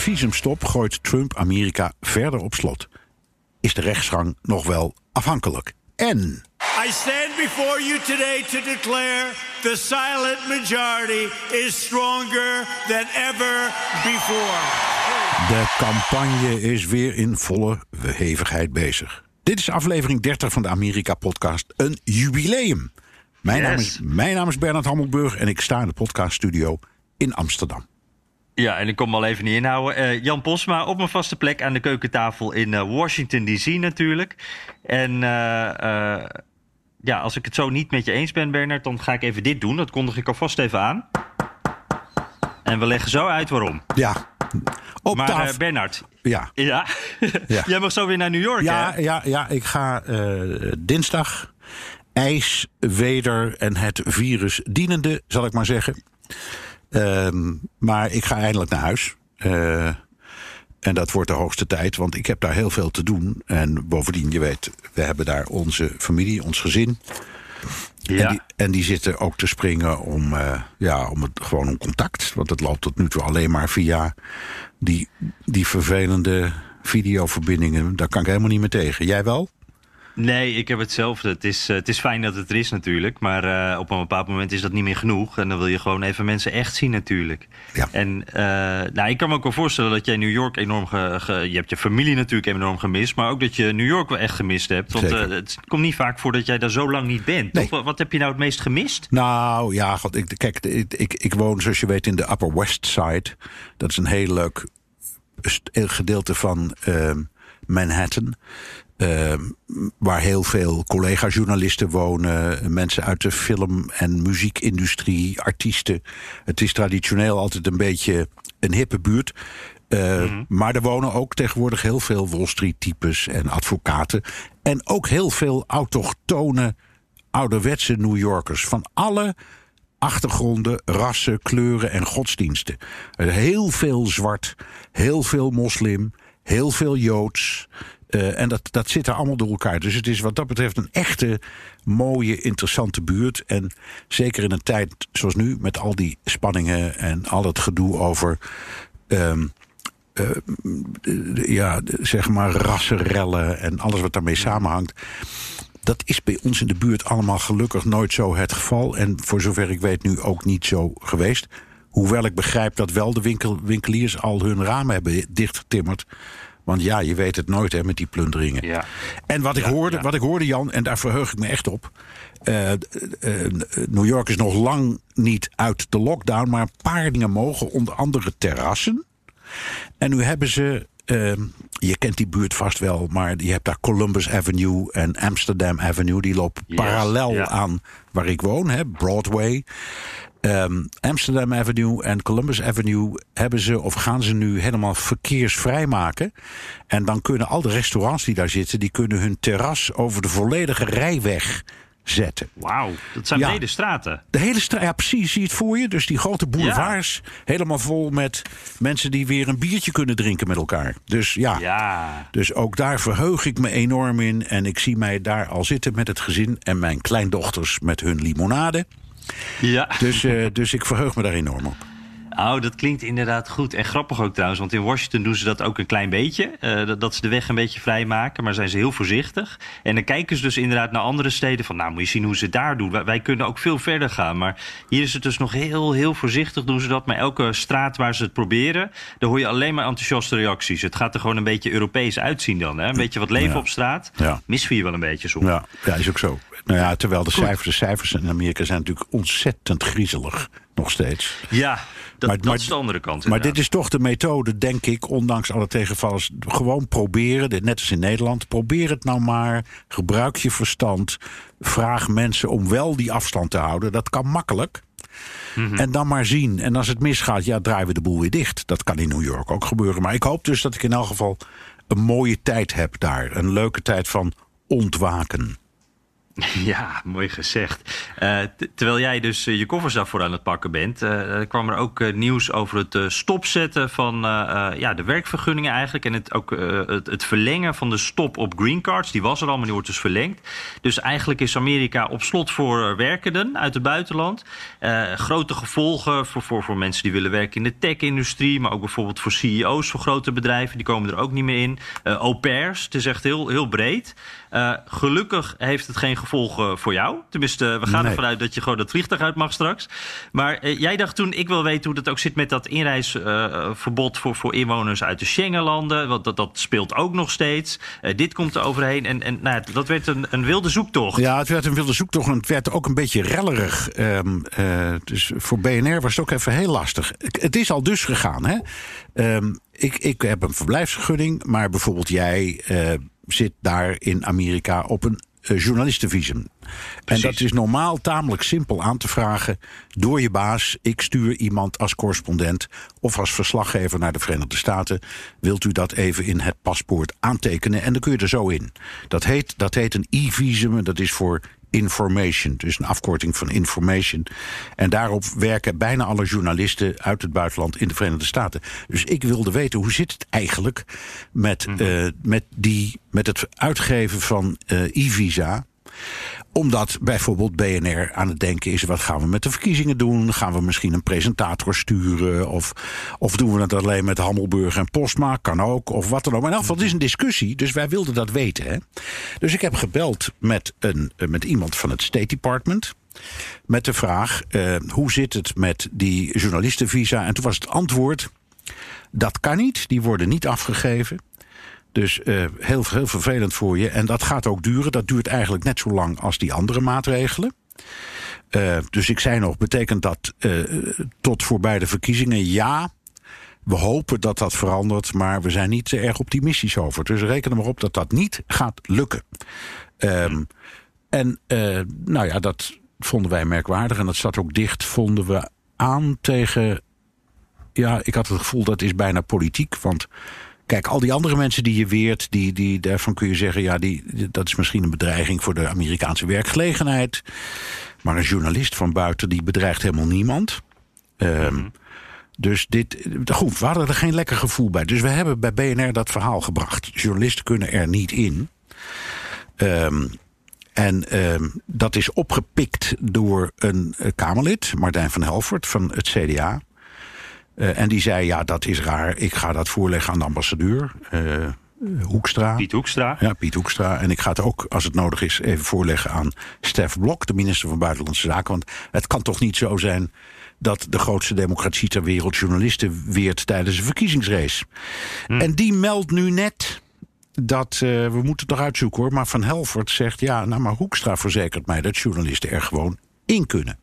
Visumstop gooit Trump Amerika verder op slot. Is de rechtsgang nog wel afhankelijk? En I stand before you today to declare the silent majority is stronger than ever before. de campagne is weer in volle hevigheid bezig. Dit is aflevering 30 van de Amerika-podcast, een jubileum. Mijn, naam is, mijn naam is Bernard Hammelburg en ik sta in de podcaststudio in Amsterdam. Ja, en ik kom al even niet inhouden. Eh, Jan Posma op mijn vaste plek aan de keukentafel in eh, Washington DC natuurlijk. En eh, ja, als ik het zo niet met je eens ben, Bernard, dan ga ik even dit doen. Dat kondig ik alvast even aan. En we leggen zo uit waarom. Ja, op maar. Bernard, ja. ja. Ja. jij mag zo weer naar New York, Ja, hè? ja, ja, ik ga dinsdag ijs, weder en het virus dienende, zal ik maar zeggen. Ehm, maar ik ga eindelijk naar huis. Eh, en dat wordt de hoogste tijd, want ik heb daar heel veel te doen. En bovendien, je weet, we hebben daar onze familie, ons gezin. Ja. En, die, en die zitten ook te springen om, eh, ja, om het, gewoon om contact. Want het loopt tot nu toe alleen maar via die, die vervelende videoverbindingen. Daar kan ik helemaal niet meer tegen. Jij wel? Nee, ik heb hetzelfde. Het is, eh, het is fijn dat het er is natuurlijk. Maar eh, op een bepaald moment is dat niet meer genoeg. En dan wil je gewoon even mensen echt zien natuurlijk. Ja. En eh, nou, ik kan me ook wel voorstellen dat jij New York enorm... Ge, ge- je hebt je familie natuurlijk enorm gemist. Maar ook dat je New York wel echt gemist hebt. Want het komt niet vaak voor dat jij daar zo lang niet bent. Nee. Wat, wat heb je nou het meest gemist? Nou ja, god, ik, kijk, ik, ik, ik woon zoals je weet in de Upper West Side. Dat is een heel leuk gedeelte van ehm, Manhattan. Ehm, waar heel veel collega-journalisten wonen. Mensen uit de film- en muziekindustrie, artiesten. Het is traditioneel altijd een beetje een hippe buurt. Eh, Maar er wonen ook tegenwoordig heel veel Wall Street-types en advocaten. En ook heel veel autochtone, ouderwetse New Yorkers. Van alle achtergronden, rassen, kleuren en godsdiensten. Heel veel zwart, heel veel moslim, heel veel joods. Eh, en dat, dat zit er allemaal door elkaar. Dus het is wat dat betreft een echte mooie, interessante buurt. En zeker in een tijd zoals nu, met al die spanningen en al het gedoe over. ehm, eh, ja, zeg maar rassenrellen en alles wat daarmee samenhangt. Dat is bij ons in de buurt allemaal gelukkig nooit zo het geval. En voor zover ik weet nu ook niet zo geweest. Hoewel ik begrijp dat wel de winkel, winkeliers al hun ramen hebben dichtgetimmerd. Want ja, je weet het nooit hè, met die plunderingen. Ja. En wat ik, Ja, hoorde, ja. wat ik hoorde, Jan, en daar verheug ik me echt op. eh, eh, New York is nog lang niet uit de lockdown, maar een paar dingen mogen, onder andere terrassen. En nu hebben ze. ehm, je kent die buurt vast wel, maar je hebt daar Columbus Avenue en Amsterdam Avenue. Die lopen Yes, parallel aan waar ik woon, hè, Broadway. Ehm, Amsterdam Avenue en Columbus Avenue hebben ze of gaan ze nu helemaal verkeersvrij maken. En dan kunnen al de restaurants die daar zitten, die kunnen hun terras over de volledige rijweg zetten. Wauw, dat zijn Ja. brede straten. De hele straat, ja precies, zie je het voor je? Dus die grote boulevards, helemaal vol met mensen die weer een biertje kunnen drinken met elkaar. Dus ja, Ja. dus ook daar verheug ik me enorm in. En ik zie mij daar al zitten met het gezin en mijn kleindochters met hun limonade. Ja. Dus, eh, dus ik verheug me daar enorm op. Oh, dat klinkt inderdaad goed. En grappig ook trouwens, want in Washington doen ze dat ook een klein beetje. eh, dat, dat ze de weg een beetje vrijmaken, maar zijn ze heel voorzichtig. En dan kijken ze dus inderdaad naar andere steden van... nou, moet je zien hoe ze het daar doen. Wij, wij kunnen ook veel verder gaan. Maar hier is het dus nog heel, heel voorzichtig doen ze dat. Maar elke straat waar ze het proberen, daar hoor je alleen maar enthousiaste reacties. Het gaat er gewoon een beetje Europees uitzien dan. Hè? Een beetje wat leven Ja. op straat. Ja. Missen we hier wel een beetje soms. Ja, ja, is ook zo. Nou ja, terwijl de cijfers, de cijfers in Amerika zijn natuurlijk ontzettend griezelig. nog steeds. Ja, dat, Maar- dat maar- is de andere kant. Maar dit is toch de methode, denk ik, ondanks alle tegenvallers. Gewoon proberen, dit net als in Nederland. Probeer het nou maar. Gebruik je verstand. Vraag mensen om wel die afstand te houden. Dat kan makkelijk. Mhm. En dan maar zien. En als het misgaat, ja, draaien we de boel weer dicht. Dat kan in New York ook gebeuren. Maar ik hoop dus dat ik in elk geval een mooie tijd heb daar. Een leuke tijd van ontwaken. Ja, mooi gezegd. Eh, terwijl jij dus eh, je koffers daarvoor aan het pakken bent, eh, kwam er ook nieuws over het stopzetten van ja, de werkvergunningen eigenlijk. En het, ook het, het verlengen van de stop op green cards. Die was er al, maar die wordt dus verlengd. Dus eigenlijk is Amerika op slot voor werkenden uit het buitenland. Grote gevolgen voor, voor, voor mensen die willen werken in de tech-industrie. Maar ook bijvoorbeeld voor CEO's van grote bedrijven. Die komen er ook niet meer in. Au pairs, het is echt heel, heel breed. Eh, gelukkig heeft het geen gevolgen voor jou. Tenminste, we gaan Nee. ervan uit dat je gewoon dat vliegtuig uit mag straks. Maar eh, jij dacht toen, ik wil weten hoe dat ook zit met dat inreisverbod voor, voor inwoners uit de Schengenlanden. Want dat, dat speelt ook nog steeds. Eh, dit komt er overheen. En, en nou, dat werd een, een wilde zoektocht. Ja, het werd een wilde zoektocht en het werd ook een beetje rellerig. Ehm, eh, dus voor BNR was het ook even heel lastig. Het is al dus gegaan, hè? Ehm, ik, ik heb een verblijfsvergunning, maar bijvoorbeeld jij eh, zit daar in Amerika op een eh, journalistenvisum. En dat is normaal tamelijk simpel aan te vragen door je baas. Ik stuur iemand als correspondent of als verslaggever naar de Verenigde Staten. Wilt u dat even in het paspoort aantekenen? En dan kun je er zo in. Dat heet, dat heet een e-visum en dat is voor information. Dus een afkorting van information. En daarop werken bijna alle journalisten uit het buitenland in de Verenigde Staten. Dus ik wilde weten hoe zit het eigenlijk met, eh, met, die, met het uitgeven van eh, e-visa omdat bijvoorbeeld BNR aan het denken is: wat gaan we met de verkiezingen doen? Gaan we misschien een presentator sturen? Of, of doen we het alleen met Hammelburg en Postma? Kan ook. Of wat dan ook. Maar in elk geval, het is een discussie. Dus wij wilden dat weten. Hè? Dus ik heb gebeld met, een, met iemand van het State Department. Met de vraag: eh, hoe zit het met die journalistenvisa? En toen was het antwoord: dat kan niet. Die worden niet afgegeven. Dus eh, heel, heel vervelend voor je. En dat gaat ook duren. Dat duurt eigenlijk net zo lang als die andere maatregelen. Eh, dus ik zei nog, betekent dat eh, tot voorbij de verkiezingen? Ja. We hopen dat dat verandert, maar we zijn niet erg optimistisch over. Dus reken er maar op dat dat niet gaat lukken. Ehm, en nou ja, dat vonden wij merkwaardig. En dat zat ook dicht, vonden we aan tegen. Ja, ik had het gevoel dat is bijna politiek. Want Kijk, al die andere mensen die je weert, die, die, daarvan kun je zeggen: ja, die, dat is misschien een bedreiging voor de Amerikaanse werkgelegenheid. Maar een journalist van buiten, die bedreigt helemaal niemand. Ehm, Dus dit, goed, we hadden er geen lekker gevoel bij. Dus we hebben bij BNR dat verhaal gebracht. Journalisten kunnen er niet in. Ehm, en ehm, dat is opgepikt door een eh, Kamerlid, Martijn van Helvert van het CDA. Eh, en die zei: Ja, dat is raar. Ik ga dat voorleggen aan de ambassadeur. eh, Hoekstra. Piet Hoekstra. Ja, Piet Hoekstra. En ik ga het ook, als het nodig is, even voorleggen aan Stef Blok, de minister van Buitenlandse Zaken. Want het kan toch niet zo zijn dat de grootste democratie ter wereld journalisten weert tijdens een verkiezingsrace. En die meldt nu net dat, eh, we moeten het nog uitzoeken hoor, maar Van Helvert zegt, ja, nou maar Hoekstra verzekert mij dat journalisten er gewoon in kunnen.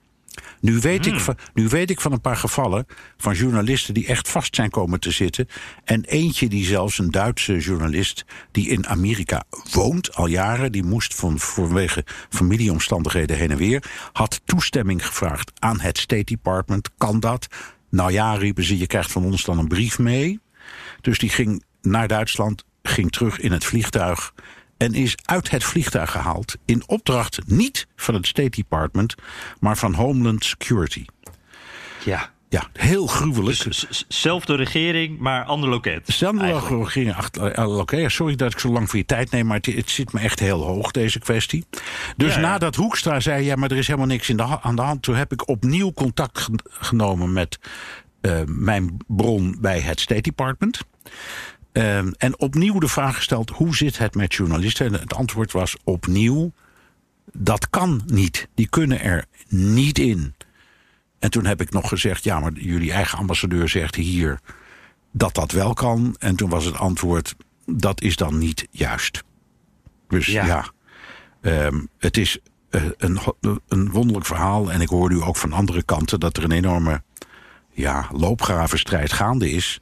Nu weet, ik van, nu weet ik van een paar gevallen van journalisten die echt vast zijn komen te zitten. En eentje die zelfs een Duitse journalist die in Amerika woont al jaren, die moest van, vanwege familieomstandigheden heen en weer, had toestemming gevraagd aan het State Department. Kan dat? Nou ja, riepen ze, je krijgt van ons dan een brief mee. Dus die ging naar Duitsland, ging terug in het vliegtuig. En is uit het vliegtuig gehaald. In opdracht niet van het State Department, maar van Homeland Security. Ja. Ja, heel gruwelijk. Dus zelfde regering, maar ander loket. Eigenlijk. regering achter. eh, Oké, sorry dat ik zo lang voor je tijd neem, maar het, het zit me echt heel hoog, deze kwestie. Dus Ja, ja. nadat Hoekstra zei: ja, maar er is helemaal niks in de aan de hand, toen heb ik opnieuw contact gen- genomen met eh, mijn bron bij het State Department. Ehm, en opnieuw de vraag gesteld: hoe zit het met journalisten? En het antwoord was opnieuw: dat kan niet. Die kunnen er niet in. En toen heb ik nog gezegd: ja, maar jullie eigen ambassadeur zegt hier dat dat wel kan. En toen was het antwoord: dat is dan niet juist. Dus ja, Ja. ehm, het is eh, een, een wonderlijk verhaal. En ik hoor nu ook van andere kanten dat er een enorme ja, loopgravenstrijd gaande is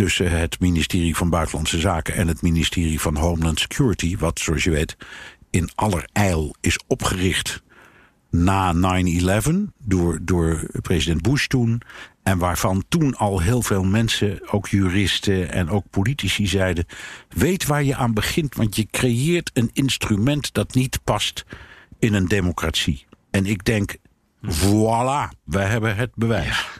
tussen het ministerie van Buitenlandse Zaken en het ministerie van Homeland Security, wat zoals je weet in allerijl is opgericht na 9-11 door, door president Bush toen. En waarvan toen al heel veel mensen, ook juristen en ook politici zeiden: weet waar je aan begint, want je creëert een instrument dat niet past in een democratie. En ik denk, voilà, wij hebben het bewijs.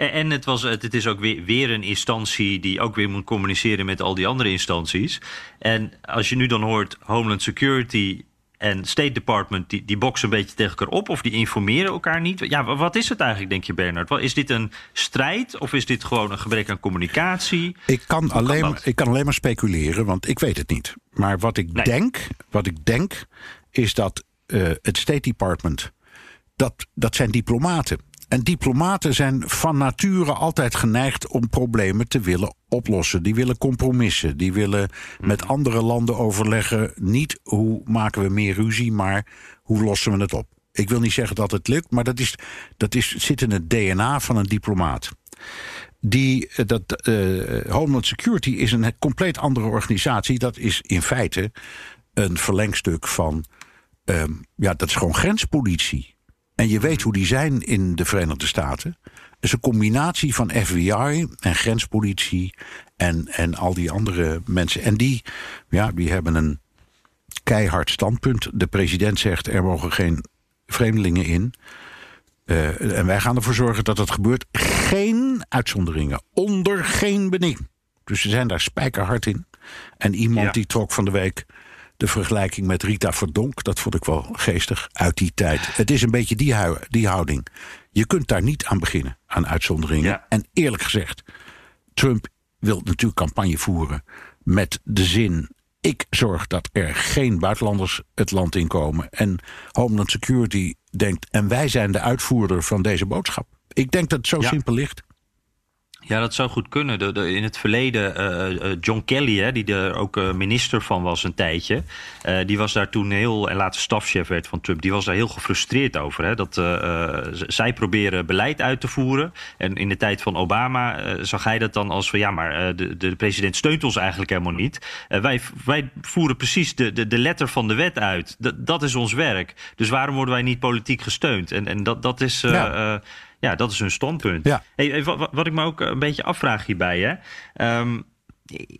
En, en het, was, het is ook weer, weer een instantie die ook weer moet communiceren met al die andere instanties. En als je nu dan hoort Homeland Security en State Department, die, die boksen een beetje tegen elkaar op of die informeren elkaar niet. Ja, wat is het eigenlijk, denk je, Bernard? Is dit een strijd of is dit gewoon een gebrek aan communicatie? Ik kan, alleen, maar, ik kan alleen maar speculeren, want ik weet het niet. Maar wat ik, denk, wat ik denk, is dat uh, het State Department, dat, dat zijn diplomaten. En diplomaten zijn van nature altijd geneigd om problemen te willen oplossen. Die willen compromissen. Die willen met andere landen overleggen. Niet hoe maken we meer ruzie, maar hoe lossen we het op. Ik wil niet zeggen dat het lukt, maar dat, is, dat is, zit in het DNA van een diplomaat. Die, eh, dat, uh, Homeland Security is een compleet andere organisatie. Dat is in feite een verlengstuk van. Um, ja, dat is gewoon grenspolitie. En je weet hoe die zijn in de Verenigde Staten. Het is een combinatie van FBI en grenspolitie en, en al die andere mensen. En die, ja, die hebben een keihard standpunt. De president zegt er mogen geen vreemdelingen in. Uh, en wij gaan ervoor zorgen dat het gebeurt. Geen uitzonderingen. Onder geen beding. Dus ze zijn daar spijkerhard in. En iemand die trok van de week de vergelijking met Rita Verdonk, dat vond ik wel geestig uit die tijd. Het is een beetje die, die houding. Je kunt daar niet aan beginnen, aan uitzonderingen. En eerlijk gezegd, Trump wil natuurlijk campagne voeren met de zin. Ik zorg dat er geen buitenlanders het land inkomen. En Homeland Security denkt. En wij zijn de uitvoerder van deze boodschap. Ik denk dat het zo simpel ligt. Ja, dat zou goed kunnen. De, in het verleden, uh, John Kelly, hè, die er ook minister van was een tijdje, uh, die was daar toen heel, en later stafchef werd van Trump, die was daar heel gefrustreerd over. Hè, dat zij proberen beleid uit te voeren. En in de tijd van Obama zag hij dat dan als van ja, maar de, de president steunt ons eigenlijk helemaal niet. wij, wij voeren precies de, de, de letter van de wet uit. D dat is ons werk. Dus waarom worden wij niet politiek gesteund? En, en dat, dat is. Ja ja, dat is hun standpunt. Ja. Hey, wat, wat, ik me ook een beetje afvraag hierbij, hè. Um,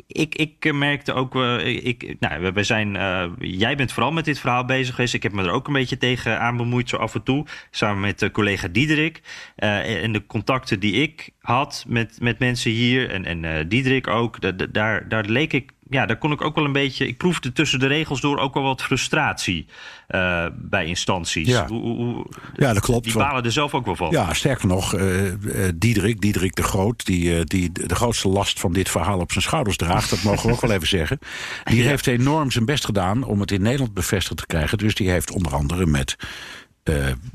ik, ik merkte ook, uh, ik, nou, we zijn, uh, jij bent vooral met dit verhaal bezig geweest. Ik heb me er ook een beetje tegen aan bemoeid, zo af en toe. Samen met uh, collega Diederik. en de contacten die ik had met, met mensen hier, en, en Diederik ook, daar, daar leek ik ja, daar kon ik ook wel een beetje. Ik proefde tussen de regels door ook wel wat frustratie uh, bij instanties. Ja, hoe, hoe, ja dat klopt. Die balen er zelf ook wel van. Ja, sterker nog, uh, Diederik, Diederik de Groot, die, die de grootste last van dit verhaal op zijn schouders draagt, dat mogen we ook wel even zeggen. Die heeft enorm zijn best gedaan om het in Nederland bevestigd te krijgen. Dus die heeft onder andere met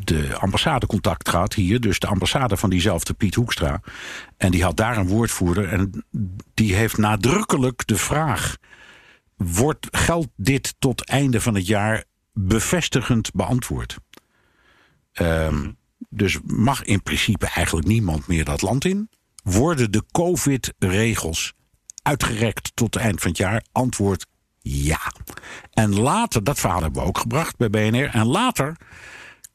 de ambassade contact gehad hier. Dus de ambassade van diezelfde Piet Hoekstra. En die had daar een woordvoerder. En die heeft nadrukkelijk de vraag: wordt, geldt dit tot einde van het jaar bevestigend beantwoord? Um, dus mag in principe eigenlijk niemand meer dat land in? Worden de COVID-regels uitgerekt tot eind van het jaar? Antwoord ja. En later, dat verhaal hebben we ook gebracht bij BNR. En later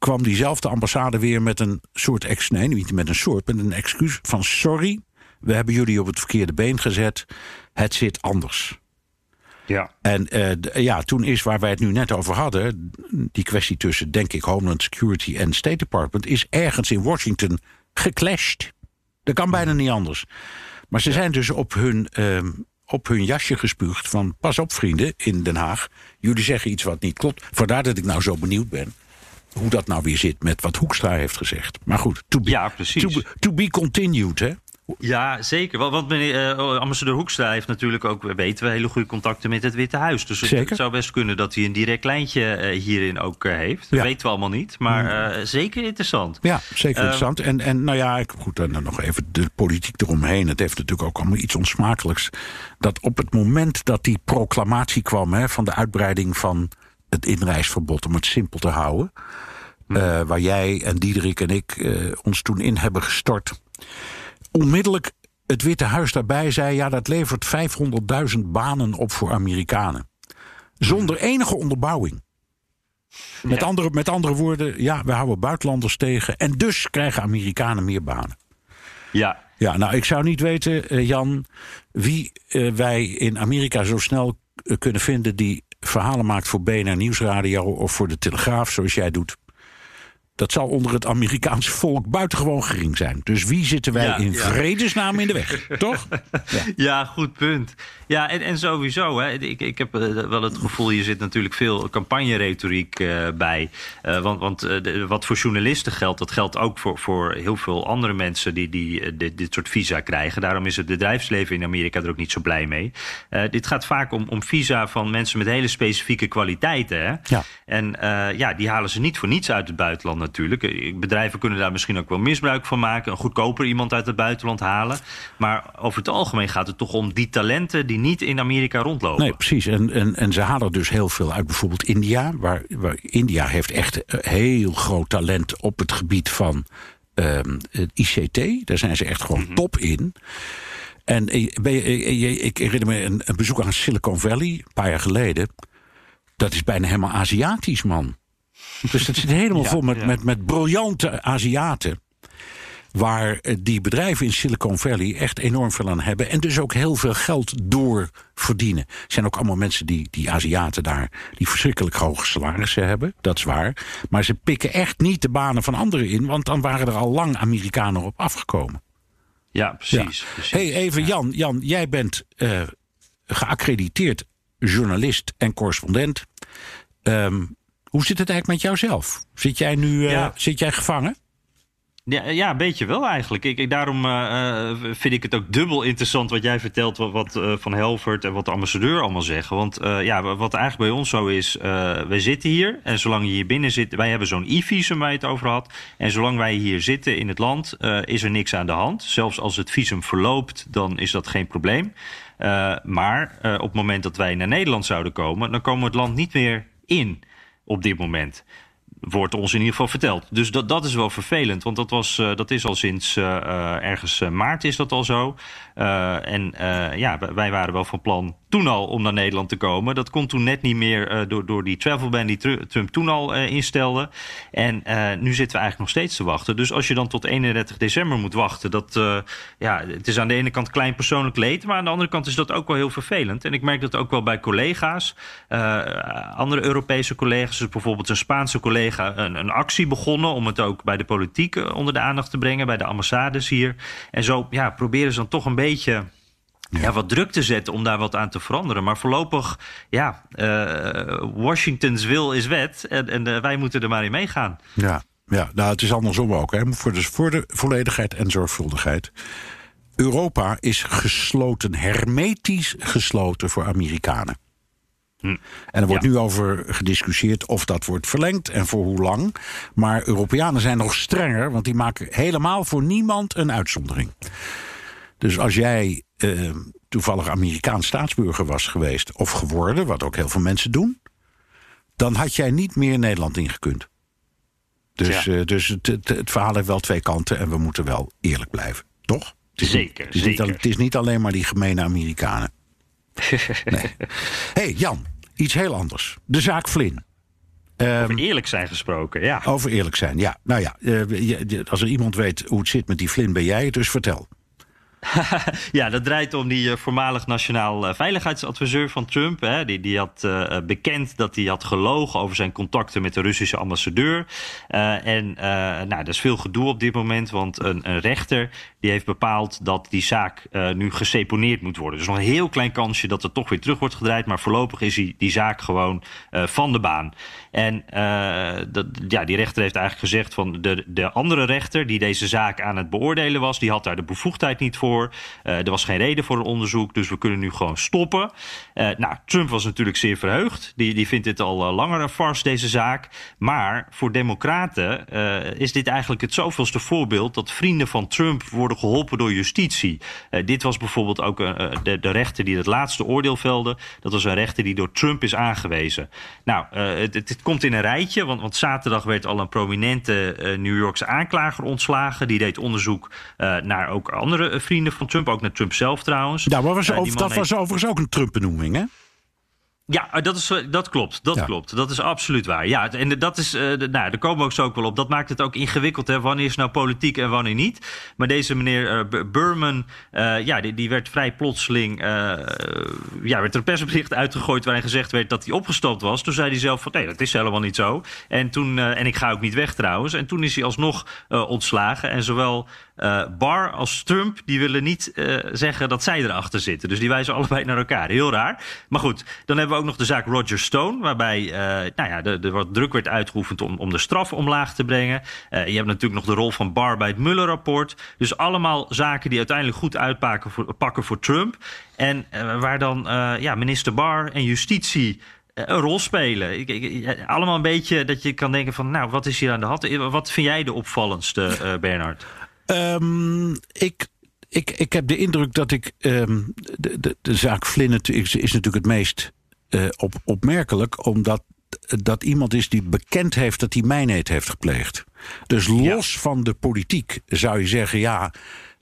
kwam diezelfde ambassade weer met een soort ex, nee, niet met een soort, met een excuus van sorry, we hebben jullie op het verkeerde been gezet, het zit anders. Ja. En uh, ja, toen is waar wij het nu net over hadden, die kwestie tussen, denk ik, Homeland Security en State Department, is ergens in Washington geclashed. Dat kan bijna niet anders. Maar ze zijn dus op hun, uh, op hun jasje gespuugd van pas op vrienden in Den Haag. Jullie zeggen iets wat niet klopt. Vandaar dat ik nou zo benieuwd ben hoe dat nou weer zit met wat Hoekstra heeft gezegd. Maar goed, to be, ja, precies. To, to be continued, hè? Ja, zeker. Want meneer, uh, ambassadeur Hoekstra heeft natuurlijk ook, weten we, hele goede contacten met het Witte Huis. Dus het, het zou best kunnen dat hij een direct lijntje uh, hierin ook uh, heeft. Dat weten we allemaal niet. Maar mm. zeker interessant. Ja, zeker interessant. En, en nou ja, goed, dan nog even de politiek eromheen. Het heeft natuurlijk ook allemaal iets onsmakelijks. Dat op het moment dat die proclamatie kwam hè, van de uitbreiding van het inreisverbod, om het simpel te houden. Uh, waar jij en Diederik en ik uh, ons toen in hebben gestort. Onmiddellijk het Witte Huis daarbij zei: ja, dat levert 500.000 banen op voor Amerikanen. Zonder enige onderbouwing. Met, andere, met andere woorden, ja, we houden buitenlanders tegen. En dus krijgen Amerikanen meer banen. Ja. Ja, nou, ik zou niet weten, uh, Jan, wie uh, wij in Amerika zo snel kunnen vinden die verhalen maakt voor BNR Nieuwsradio of voor de Telegraaf, zoals jij doet dat zal onder het Amerikaanse volk buitengewoon gering zijn. Dus wie zitten wij Ja, in ja. vredesnaam in de weg, toch? Ja. Ja, goed punt. Ja, en, en sowieso, hè, ik, ik heb eh, wel het gevoel, hier zit natuurlijk veel campagneretoriek eh, bij. Eh, want want de- wat voor journalisten geldt, dat geldt ook voor, voor heel veel andere mensen die, die dit, dit soort visa krijgen. Daarom is het bedrijfsleven in Amerika er ook niet zo blij mee. Dit gaat vaak om, om visa van mensen met hele specifieke kwaliteiten. Hè? Ja. En ja, die halen ze niet voor niets uit het buitenland natuurlijk. Eh, Bedrijven kunnen daar misschien ook wel misbruik van maken. Een goedkoper iemand uit het buitenland halen. Maar over het algemeen gaat het toch om die talenten die niet in Amerika rondlopen. Nee, precies. En, en, en ze halen dus heel veel uit bijvoorbeeld India. Waar, waar India heeft echt eh, heel groot talent op het gebied van ehm, het ICT. Daar zijn ze echt gewoon top in. En ben je- eh, ik herinner me een, een bezoek aan Silicon Valley, een paar jaar geleden. Dat is bijna helemaal Aziatisch, man. Dus dat zit helemaal vol met, met, met briljante Aziaten. Waar eh, die bedrijven in Silicon Valley echt enorm veel aan hebben. En dus ook heel veel geld door verdienen. Er zijn ook allemaal mensen die, die Aziaten daar. die verschrikkelijk hoge salarissen hebben. Dat is waar. Maar ze pikken echt niet de banen van anderen in. Want dan waren er al lang Amerikanen op afgekomen. Ja, precies. Ja. precies. hey, even Jan. Jan, jij bent eh, geaccrediteerd journalist en correspondent. Ehm, hoe zit het eigenlijk met jouzelf? Zit jij nu eh, Ja. zit jij gevangen? Ja, ja, een beetje wel eigenlijk. Ik, ik, daarom eh, eh, vind ik het ook dubbel interessant wat jij vertelt, wat, wat Van Helvert en wat de ambassadeur allemaal zeggen. Want ja, wat eigenlijk bij ons zo is, wij zitten hier en zolang je hier binnen zit, wij hebben zo'n e-visum waar je het over had. En zolang wij hier zitten in het land, is er niks aan de hand. Zelfs als het visum verloopt, dan is dat geen probleem. Maar op het moment dat wij naar Nederland zouden komen, dan komen we het land niet meer in op dit moment wordt ons in ieder geval verteld. Dus dat, dat is wel vervelend, want dat, was, eh, dat is al sinds eh, eh, ergens maart is dat al zo. En ja, wij- waren wel van plan toen al om naar Nederland te komen. Dat kon toen net niet meer door, door die travel ban die Tru- Trump toen al instelde. En nu zitten we eigenlijk nog steeds te wachten. Dus als je dan tot 31 december moet wachten, dat, ja, het is aan de ene kant klein persoonlijk leed, maar aan de andere kant is dat ook wel heel vervelend. En ik merk dat ook wel bij collega's, andere Europese collega's, dus bijvoorbeeld een Spaanse collega, een, een actie begonnen om het ook bij de politiek eh, onder de aandacht te brengen, bij de ambassades hier. En zo ja, proberen ze dan toch een beetje ja. wat druk te zetten om daar wat aan te veranderen. Maar voorlopig, ja, eh, Washingtons wil is wet en, en eh, wij moeten er maar in meegaan. Ja, ja nou, het is andersom ook. Hè. Voor, de, voor de volledigheid en zorgvuldigheid. Europa is gesloten, hermetisch gesloten voor Amerikanen. En er wordt Ja. nu over gediscussieerd of dat wordt verlengd en voor hoe lang. Maar Europeanen zijn nog strenger, want die maken helemaal voor niemand een uitzondering. Dus als jij eh, toevallig Amerikaans staatsburger was geweest of geworden, wat ook heel veel mensen doen, dan had jij niet meer Nederland ingekund. Dus, Ja. eh, dus het, het, het verhaal heeft wel twee kanten en we moeten wel eerlijk blijven, toch? Het is niet- Zeker, het is, niet, het is niet alleen maar die gemene Amerikanen. Nee. hey, Jan, iets heel anders. De zaak Flynn. Ehm, Over eerlijk zijn gesproken, ja. over eerlijk zijn, ja. Nou ja, eh, als er iemand weet hoe het zit met die Flynn, ben jij het, dus vertel. Ja, dat draait om die eh, voormalig nationaal eh, veiligheidsadviseur van Trump. Hè. Die, die had eh, bekend dat hij had gelogen over zijn contacten met de Russische ambassadeur. En eh, nou, er is veel gedoe op dit moment, want een, een rechter die heeft bepaald dat die zaak nu geseponeerd moet worden. Dus nog een heel klein kansje dat het toch weer terug wordt gedraaid. Maar voorlopig is die, die zaak gewoon van de baan. En eh, ja, die rechter heeft eigenlijk gezegd van de, de andere rechter die deze zaak aan het beoordelen was, die had daar de bevoegdheid niet voor. voor. er was geen reden voor een onderzoek, dus we kunnen nu gewoon stoppen. nou, Trump was natuurlijk zeer verheugd. Die, die vindt dit al langer een farce, deze zaak. Maar voor democraten is dit eigenlijk het zoveelste voorbeeld... dat vrienden van Trump worden geholpen door justitie. dit was bijvoorbeeld ook de, de rechter die het laatste oordeel velde. Dat was een rechter die door Trump is aangewezen. Nou, het, het, komt in een rijtje, want, want zaterdag werd al een prominente uh, New Yorkse aanklager ontslagen. Die deed onderzoek uh, naar ook andere vrienden van Trump, ook naar Trump zelf trouwens. Ja, maar was, over, dat was overigens ook een Trump-benoeming, hè? Ja, eh, dat, is, dat klopt. Dat klopt. Dat is absoluut waar. Ja, en dat is, uh, nou, daar komen we ook zo ook wel op. Dat maakt het ook ingewikkeld. Hè? Wanneer is nou politiek en wanneer niet? Maar deze meneer uh, Burman, uh, ja, die, die, werd vrij plotseling. ja, werd er een persbericht uitgegooid waarin gezegd werd dat hij opgestopt was. Toen zei hij zelf van nee, dat is helemaal niet zo. En toen, en ik ga ook niet weg trouwens. En toen is hij alsnog ontslagen. En zowel Barr als Trump, die willen niet zeggen dat zij erachter zitten. Dus die wijzen allebei naar elkaar. Heel raar. Maar goed, dan hebben we ook nog de zaak Roger Stone, waarbij uh, nou ja, er wat druk werd uitgeoefend om, om de straf omlaag te brengen. je hebt natuurlijk nog de rol van Barr bij het Mueller-rapport. Dus allemaal zaken die uiteindelijk goed uitpakken voor, pakken voor Trump. En waar dan ja, minister Barr en justitie een rol spelen. Ik, ik, allemaal een beetje dat je kan denken van, nou, wat is hier aan de hand? Wat vind jij de opvallendste, Bernard? Um, ik, ik, ik heb de indruk dat ik. Um, de, de, de zaak Flynn is, is natuurlijk het meest uh, op, opmerkelijk, omdat dat iemand is die bekend heeft dat hij mijnheid heeft gepleegd. Dus los ja. van de politiek zou je zeggen, ja,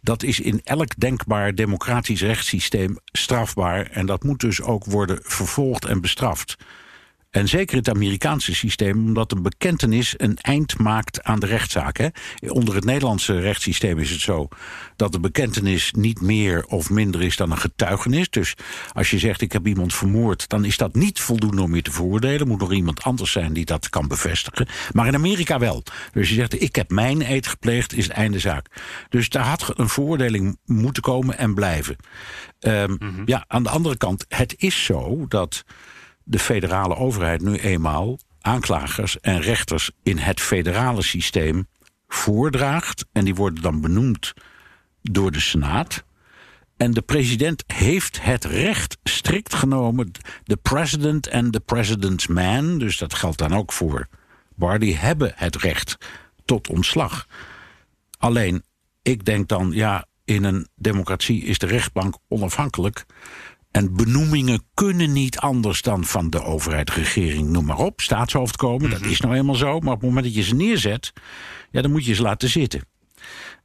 dat is in elk denkbaar democratisch rechtssysteem strafbaar. En dat moet dus ook worden vervolgd en bestraft. En zeker het Amerikaanse systeem, omdat een bekentenis een eind maakt aan de rechtszaak. Hè. Onder het Nederlandse rechtssysteem is het zo dat de bekentenis niet meer of minder is dan een getuigenis. Dus als je zegt ik heb iemand vermoord, dan is dat niet voldoende om je te veroordelen. Moet nog iemand anders zijn die dat kan bevestigen. Maar in Amerika wel. Dus je zegt ik heb mijn eed gepleegd, is het einde zaak. Dus daar had een veroordeling moeten komen en blijven. Um, mm-hmm. Ja, aan de andere kant, het is zo dat de federale overheid nu eenmaal aanklagers en rechters in het federale systeem voordraagt. En die worden dan benoemd door de Senaat. En de president heeft het recht, strikt genomen, de president en de president's man, dus dat geldt dan ook voor Barr, die hebben het recht tot ontslag. Alleen, ik denk dan, ja, in een democratie is de rechtbank onafhankelijk. En benoemingen kunnen niet anders dan van de overheid, regering, noem maar op, staatshoofd komen. Dat mhm. is nou eenmaal zo. Maar op het moment dat je ze neerzet, ja, dan moet je ze laten zitten.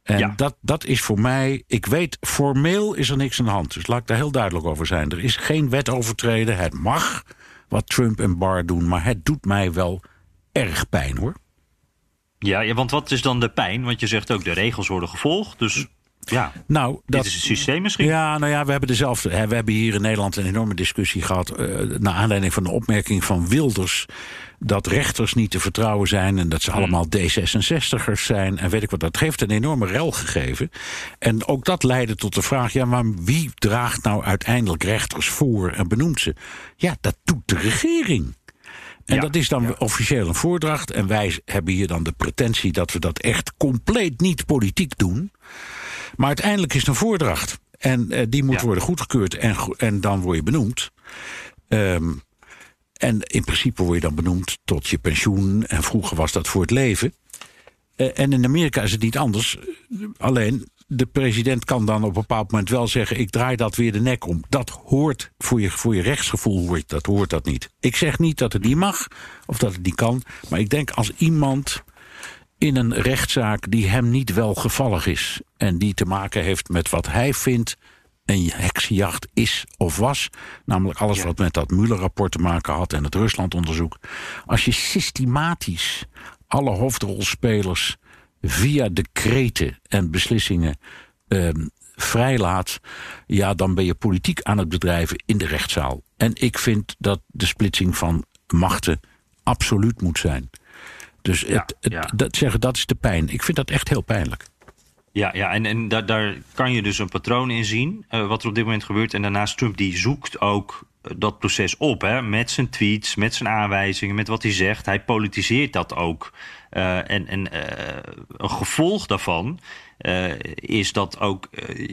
En ja. dat, dat is voor mij, ik weet, formeel is er niks aan de hand. Dus laat ik daar heel duidelijk over zijn. Er is geen wet overtreden. Het mag wat Trump en Barr doen, maar het doet mij wel erg pijn hoor. Ja, ja, want wat is dan de pijn? Want je zegt ook de regels worden gevolgd. Dus ja, nou, dat, dit is het systeem misschien. Ja, nou ja, we hebben dezelfde. Hè, we hebben hier in Nederland een enorme discussie gehad. Uh, naar aanleiding van de opmerking van Wilders. dat rechters niet te vertrouwen zijn. en dat ze hmm. allemaal D66'ers zijn. en weet ik wat. Dat heeft een enorme rel gegeven. En ook dat leidde tot de vraag. ja, maar wie draagt nou uiteindelijk rechters voor en benoemt ze? Ja, dat doet de regering. En ja, dat is dan ja. officieel een voordracht. En wij hebben hier dan de pretentie dat we dat echt compleet niet politiek doen. Maar uiteindelijk is het een voordracht. En uh, die moet ja. worden goedgekeurd en, en dan word je benoemd. Um, en in principe word je dan benoemd tot je pensioen. En vroeger was dat voor het leven. Uh, en in Amerika is het niet anders. Alleen de president kan dan op een bepaald moment wel zeggen: ik draai dat weer de nek om. Dat hoort voor je, voor je rechtsgevoel hoort dat, hoort dat niet. Ik zeg niet dat het niet mag of dat het niet kan. Maar ik denk als iemand in een rechtszaak die hem niet wel gevallig is. En die te maken heeft met wat hij vindt een heksenjacht is of was. Namelijk alles ja. wat met dat Mueller-rapport te maken had en het Rusland-onderzoek. Als je systematisch alle hoofdrolspelers via decreten en beslissingen eh, vrijlaat, ja, dan ben je politiek aan het bedrijven in de rechtszaal. En ik vind dat de splitsing van machten absoluut moet zijn. Dus ja, het, het, ja. dat zeggen, dat is de pijn. Ik vind dat echt heel pijnlijk. Ja, ja en, en da daar kan je dus een patroon in zien, uh, wat er op dit moment gebeurt. En daarnaast Trump die zoekt ook dat proces op. Hè? Met zijn tweets, met zijn aanwijzingen, met wat hij zegt. Hij politiseert dat ook. Uh, en en uh, een gevolg daarvan uh, is dat ook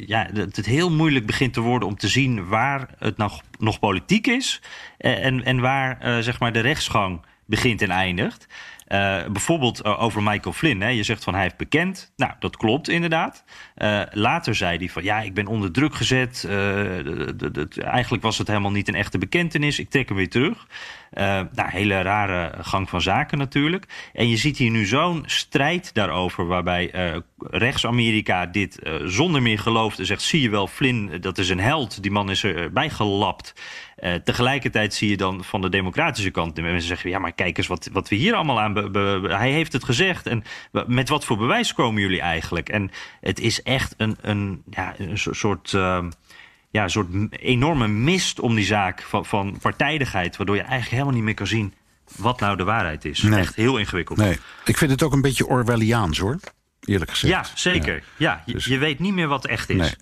ja, dat het heel moeilijk begint te worden om te zien waar het nog, nog politiek is en, en waar zeg maar de rechtsgang begint en eindigt. Uh, bijvoorbeeld uh, over Michael Flynn. Hè. Je zegt van hij heeft bekend. Nou, dat klopt inderdaad. Uh, later zei hij van ja, ik ben onder druk gezet. eigenlijk was het helemaal niet een echte bekentenis. Ik trek hem weer terug. Nou, hele rare gang van zaken natuurlijk. En je ziet hier nu zo'n strijd daarover, waarbij rechts-Amerika dit zonder meer gelooft en zegt: zie je wel, Flynn, dat is een held. Die man is erbij gelapt. Tegelijkertijd zie je dan van de democratische kant mensen zeggen: ja, maar kijk eens wat, wat we hier allemaal aan. Hij heeft het gezegd. En met wat voor bewijs komen jullie eigenlijk? En het is echt een, een, ja, een soort. Uh, ja, een soort enorme mist om die zaak van, van partijdigheid, waardoor je eigenlijk helemaal niet meer kan zien wat nou de waarheid is. Nee. Echt heel ingewikkeld. Nee. Ik vind het ook een beetje Orwelliaans hoor, eerlijk gezegd. Ja, zeker. Ja, ja je, dus... je, weet niet meer wat echt is. Nee.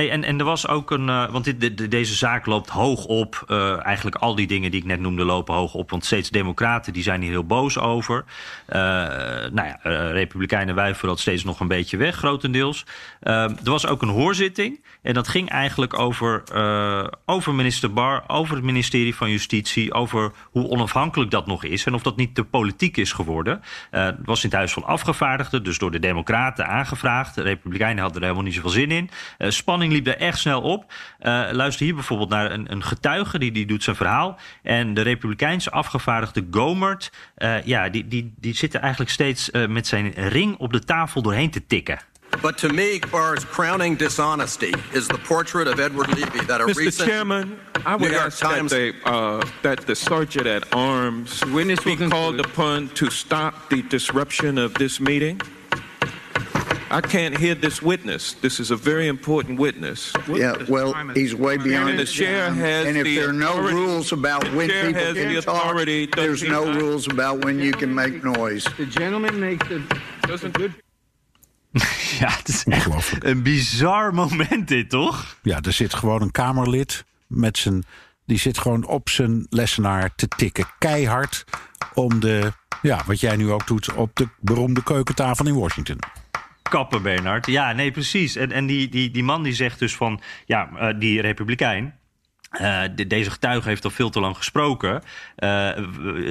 Hey, en, en er was ook een. Uh, want dit, de, deze zaak loopt hoog op. Uh, eigenlijk al die dingen die ik net noemde lopen hoog op. Want steeds Democraten die zijn hier heel boos over. Uh, nou ja, Republikeinen wijven dat steeds nog een beetje weg, grotendeels. er was ook een hoorzitting. En dat ging eigenlijk over, over minister Bar, over het ministerie van Justitie. Over hoe onafhankelijk dat nog is. En of dat niet te politiek is geworden. het was in het Huis van Afgevaardigden, dus door de Democraten aangevraagd. De Republikeinen hadden er helemaal niet zoveel zin in. spanning liep er echt snel op. Uh, luister hier bijvoorbeeld naar een, een, getuige, die, die doet zijn verhaal. En de Republikeinse afgevaardigde Gomert, uh, ja, die, die, die zit er eigenlijk steeds uh, met zijn ring op de tafel doorheen te tikken. But to me, Barr's crowning dishonesty is the portrait of Edward Levy that a Mr. recent Chairman, I would New York ask Times that, they, uh, that the sergeant at arms Witness be called upon to stop the disruption of this meeting. I can't hear this witness. This is a very important witness. Yeah, well, he's way beyond And the chair has And if the there are no authority- rules about when chair people has the can authority, talk, there's he no not? rules about when you can make noise. The gentleman makes a, a good Ja, het is echt Ongelooflijk. een bizar moment dit, toch? Ja, er zit gewoon een Kamerlid met zijn. Die zit gewoon op zijn lessenaar te tikken. Keihard om de. Ja, wat jij nu ook doet op de beroemde keukentafel in Washington. Kappen, Bernard. Ja, nee, precies. En, en die, die, die man die zegt dus van, ja, uh, die republikein... De, deze getuige heeft al veel te lang gesproken. Uh,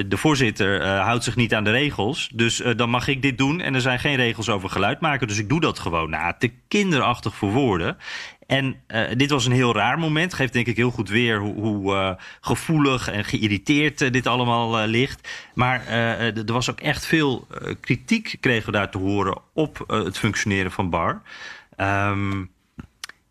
de voorzitter uh, houdt zich niet aan de regels. Dus dan mag ik dit doen. En er zijn geen regels over geluid maken. Dus ik doe dat gewoon. Nou, te kinderachtig voor woorden. En dit was een heel raar moment. Geeft denk ik heel goed weer hoe, hoe gevoelig en geïrriteerd dit allemaal ligt. Maar er was ook echt veel kritiek, kregen we daar te horen, op het functioneren van Bar. Um,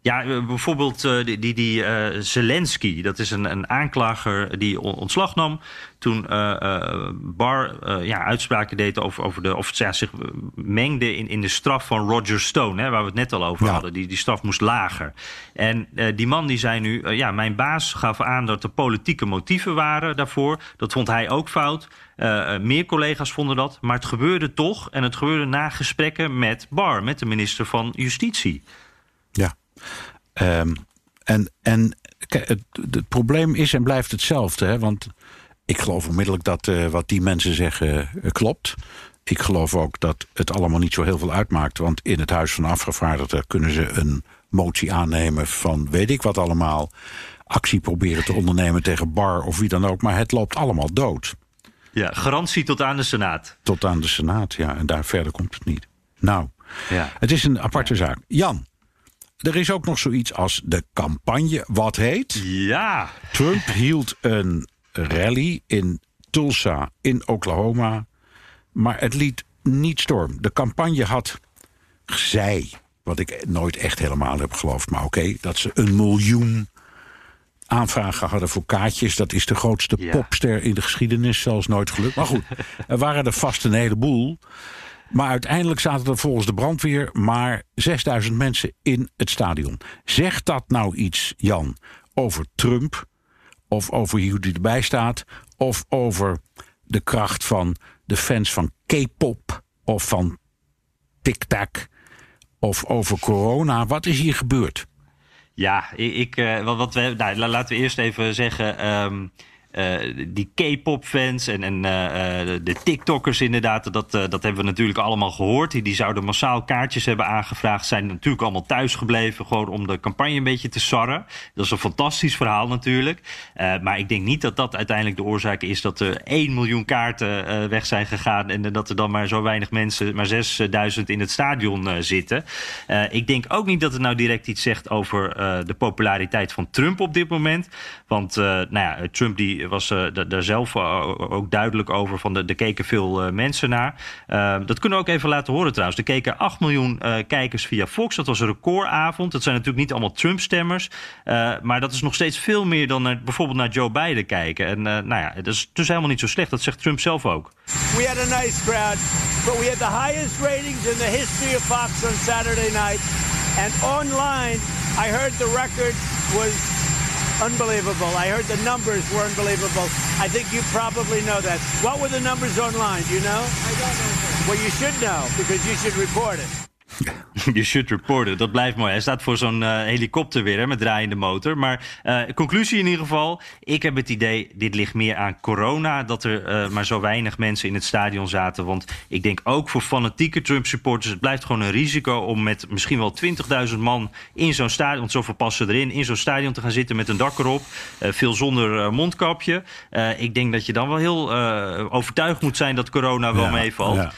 ja, bijvoorbeeld uh, die, die, die uh, Zelensky, dat is een, een aanklager die ontslag nam. Toen uh, Barr ja, uitspraken deed over, over de. of ja, zich mengde in, in de straf van Roger Stone, hè, waar we het net al over ja. hadden. Die, die straf moest lager. En die man die zei nu. ja, mijn baas gaf aan dat er politieke motieven waren daarvoor. Dat vond hij ook fout. meer collega's vonden dat. Maar het gebeurde toch. En het gebeurde na gesprekken met Barr, met de minister van Justitie. Ja. Um, en en kijk, het, het, probleem is en blijft hetzelfde. Hè? Want ik geloof onmiddellijk dat uh, wat die mensen zeggen uh, klopt. Ik geloof ook dat het allemaal niet zo heel veel uitmaakt. Want in het Huis van Afgevaardigden kunnen ze een motie aannemen van weet ik wat allemaal. Actie proberen te ondernemen tegen Bar of wie dan ook. Maar het loopt allemaal dood. Ja, garantie tot aan de Senaat. Tot aan de Senaat, ja. En daar verder komt het niet. Nou, ja. het is een aparte zaak. Jan, er is ook nog zoiets als de campagne. Wat heet? Ja. Trump hield een rally in Tulsa in Oklahoma. Maar het liet niet storm. De campagne had, zij, wat ik nooit echt helemaal heb geloofd, maar oké, okay, dat ze een miljoen aanvragen hadden voor kaartjes. Dat is de grootste ja. popster in de geschiedenis, zelfs nooit gelukt. Maar goed, er waren er vast een heleboel. Maar uiteindelijk zaten er volgens de brandweer maar 6000 mensen in het stadion. Zegt dat nou iets, Jan, over Trump? Of over hoe die erbij staat? Of over de kracht van de fans van K-pop? Of van TikTok? Of over corona? Wat is hier gebeurd? Ja, ik, uh, wat we, nou, laten we eerst even zeggen. Um, uh, die K-pop-fans en, en uh, de TikTokkers inderdaad, dat, dat hebben we natuurlijk allemaal gehoord. Die, die zouden massaal kaartjes hebben aangevraagd. Zijn natuurlijk allemaal thuis gebleven, gewoon om de campagne een beetje te sarren. Dat is een fantastisch verhaal natuurlijk. maar ik denk niet dat dat uiteindelijk de oorzaak is dat er 1 miljoen kaarten weg zijn gegaan. En dat er dan maar zo weinig mensen, maar 6000 in het stadion zitten. ik denk ook niet dat het nou direct iets zegt over de populariteit van Trump op dit moment. Want nou ja, Trump die was uh, daar zelf uh, ook duidelijk over. Van de, er keken veel uh, mensen naar. dat kunnen we ook even laten horen trouwens. Er keken 8 miljoen kijkers via Fox. Dat was een recordavond. Dat zijn natuurlijk niet allemaal Trump-stemmers. maar dat is nog steeds veel meer dan naar, bijvoorbeeld naar Joe Biden kijken. En nou ja, dat is dus helemaal niet zo slecht. Dat zegt Trump zelf ook. We had a nice crowd. But we had the highest ratings in the history of Fox on Saturday night. And online, I heard the record was unbelievable. I heard the numbers were unbelievable. I think you probably know that. What were the numbers online? Do you know? I don't know. Well, you should know because you should report it. You should report it. Dat blijft mooi. Hij staat voor zo'n uh, helikopter weer hè, met draaiende motor. Maar uh, conclusie in ieder geval. Ik heb het idee, dit ligt meer aan corona. Dat er uh, maar zo weinig mensen in het stadion zaten. Want ik denk ook voor fanatieke Trump supporters. Het blijft gewoon een risico om met misschien wel 20.000 man in zo'n stadion. Want zoveel passen erin. In zo'n stadion te gaan zitten met een dak erop. veel zonder mondkapje. ik denk dat je dan wel heel overtuigd moet zijn dat corona wel ja, meevalt. Ja.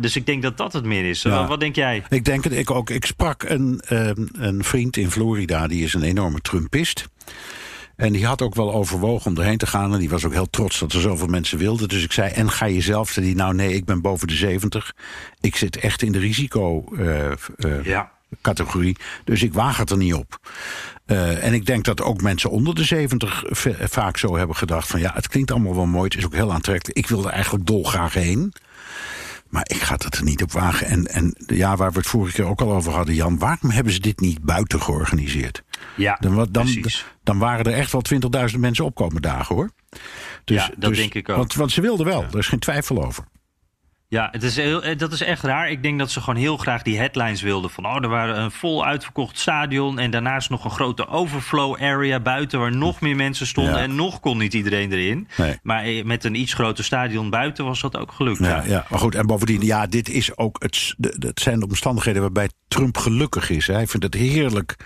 dus ik denk dat dat het meer is. Ja. wat denk jij? Ik denk het ik ook. Ik sprak een, um, een vriend in Florida, die is een enorme Trumpist. En die had ook wel overwogen om erheen te gaan. En die was ook heel trots dat er zoveel mensen wilden. Dus ik zei, en ga je zelf? Zei die, nou nee, ik ben boven de 70. Ik zit echt in de risico-categorie. Uh, uh, ja. Dus ik waag het er niet op. Uh, en ik denk dat ook mensen onder de 70 vaak zo hebben gedacht: van ja, het klinkt allemaal wel mooi. Het is ook heel aantrekkelijk. Ik wil er eigenlijk dolgraag heen. Maar ik ga het er niet op wagen. En, en ja, waar we het vorige keer ook al over hadden, Jan, waarom hebben ze dit niet buiten georganiseerd? Ja, dan, dan, dan waren er echt wel 20.000 mensen opkomen dagen hoor. Dus, ja, dat dus, denk ik ook. Want, want ze wilden wel, ja. er is geen twijfel over. Ja, het is heel, eh, dat is echt raar. Ik denk dat ze gewoon heel graag die headlines wilden. Van, oh, er waren een vol uitverkocht stadion... en daarnaast nog een grote overflow area buiten... waar nog meer mensen stonden en nog kon niet iedereen erin. Nee. Maar eh, met een iets groter stadion buiten was dat ook gelukt. Ja, ja. maar goed, en bovendien, ja, dit is ook het, het zijn de omstandigheden... waarbij Trump gelukkig is. Hij vindt het heerlijk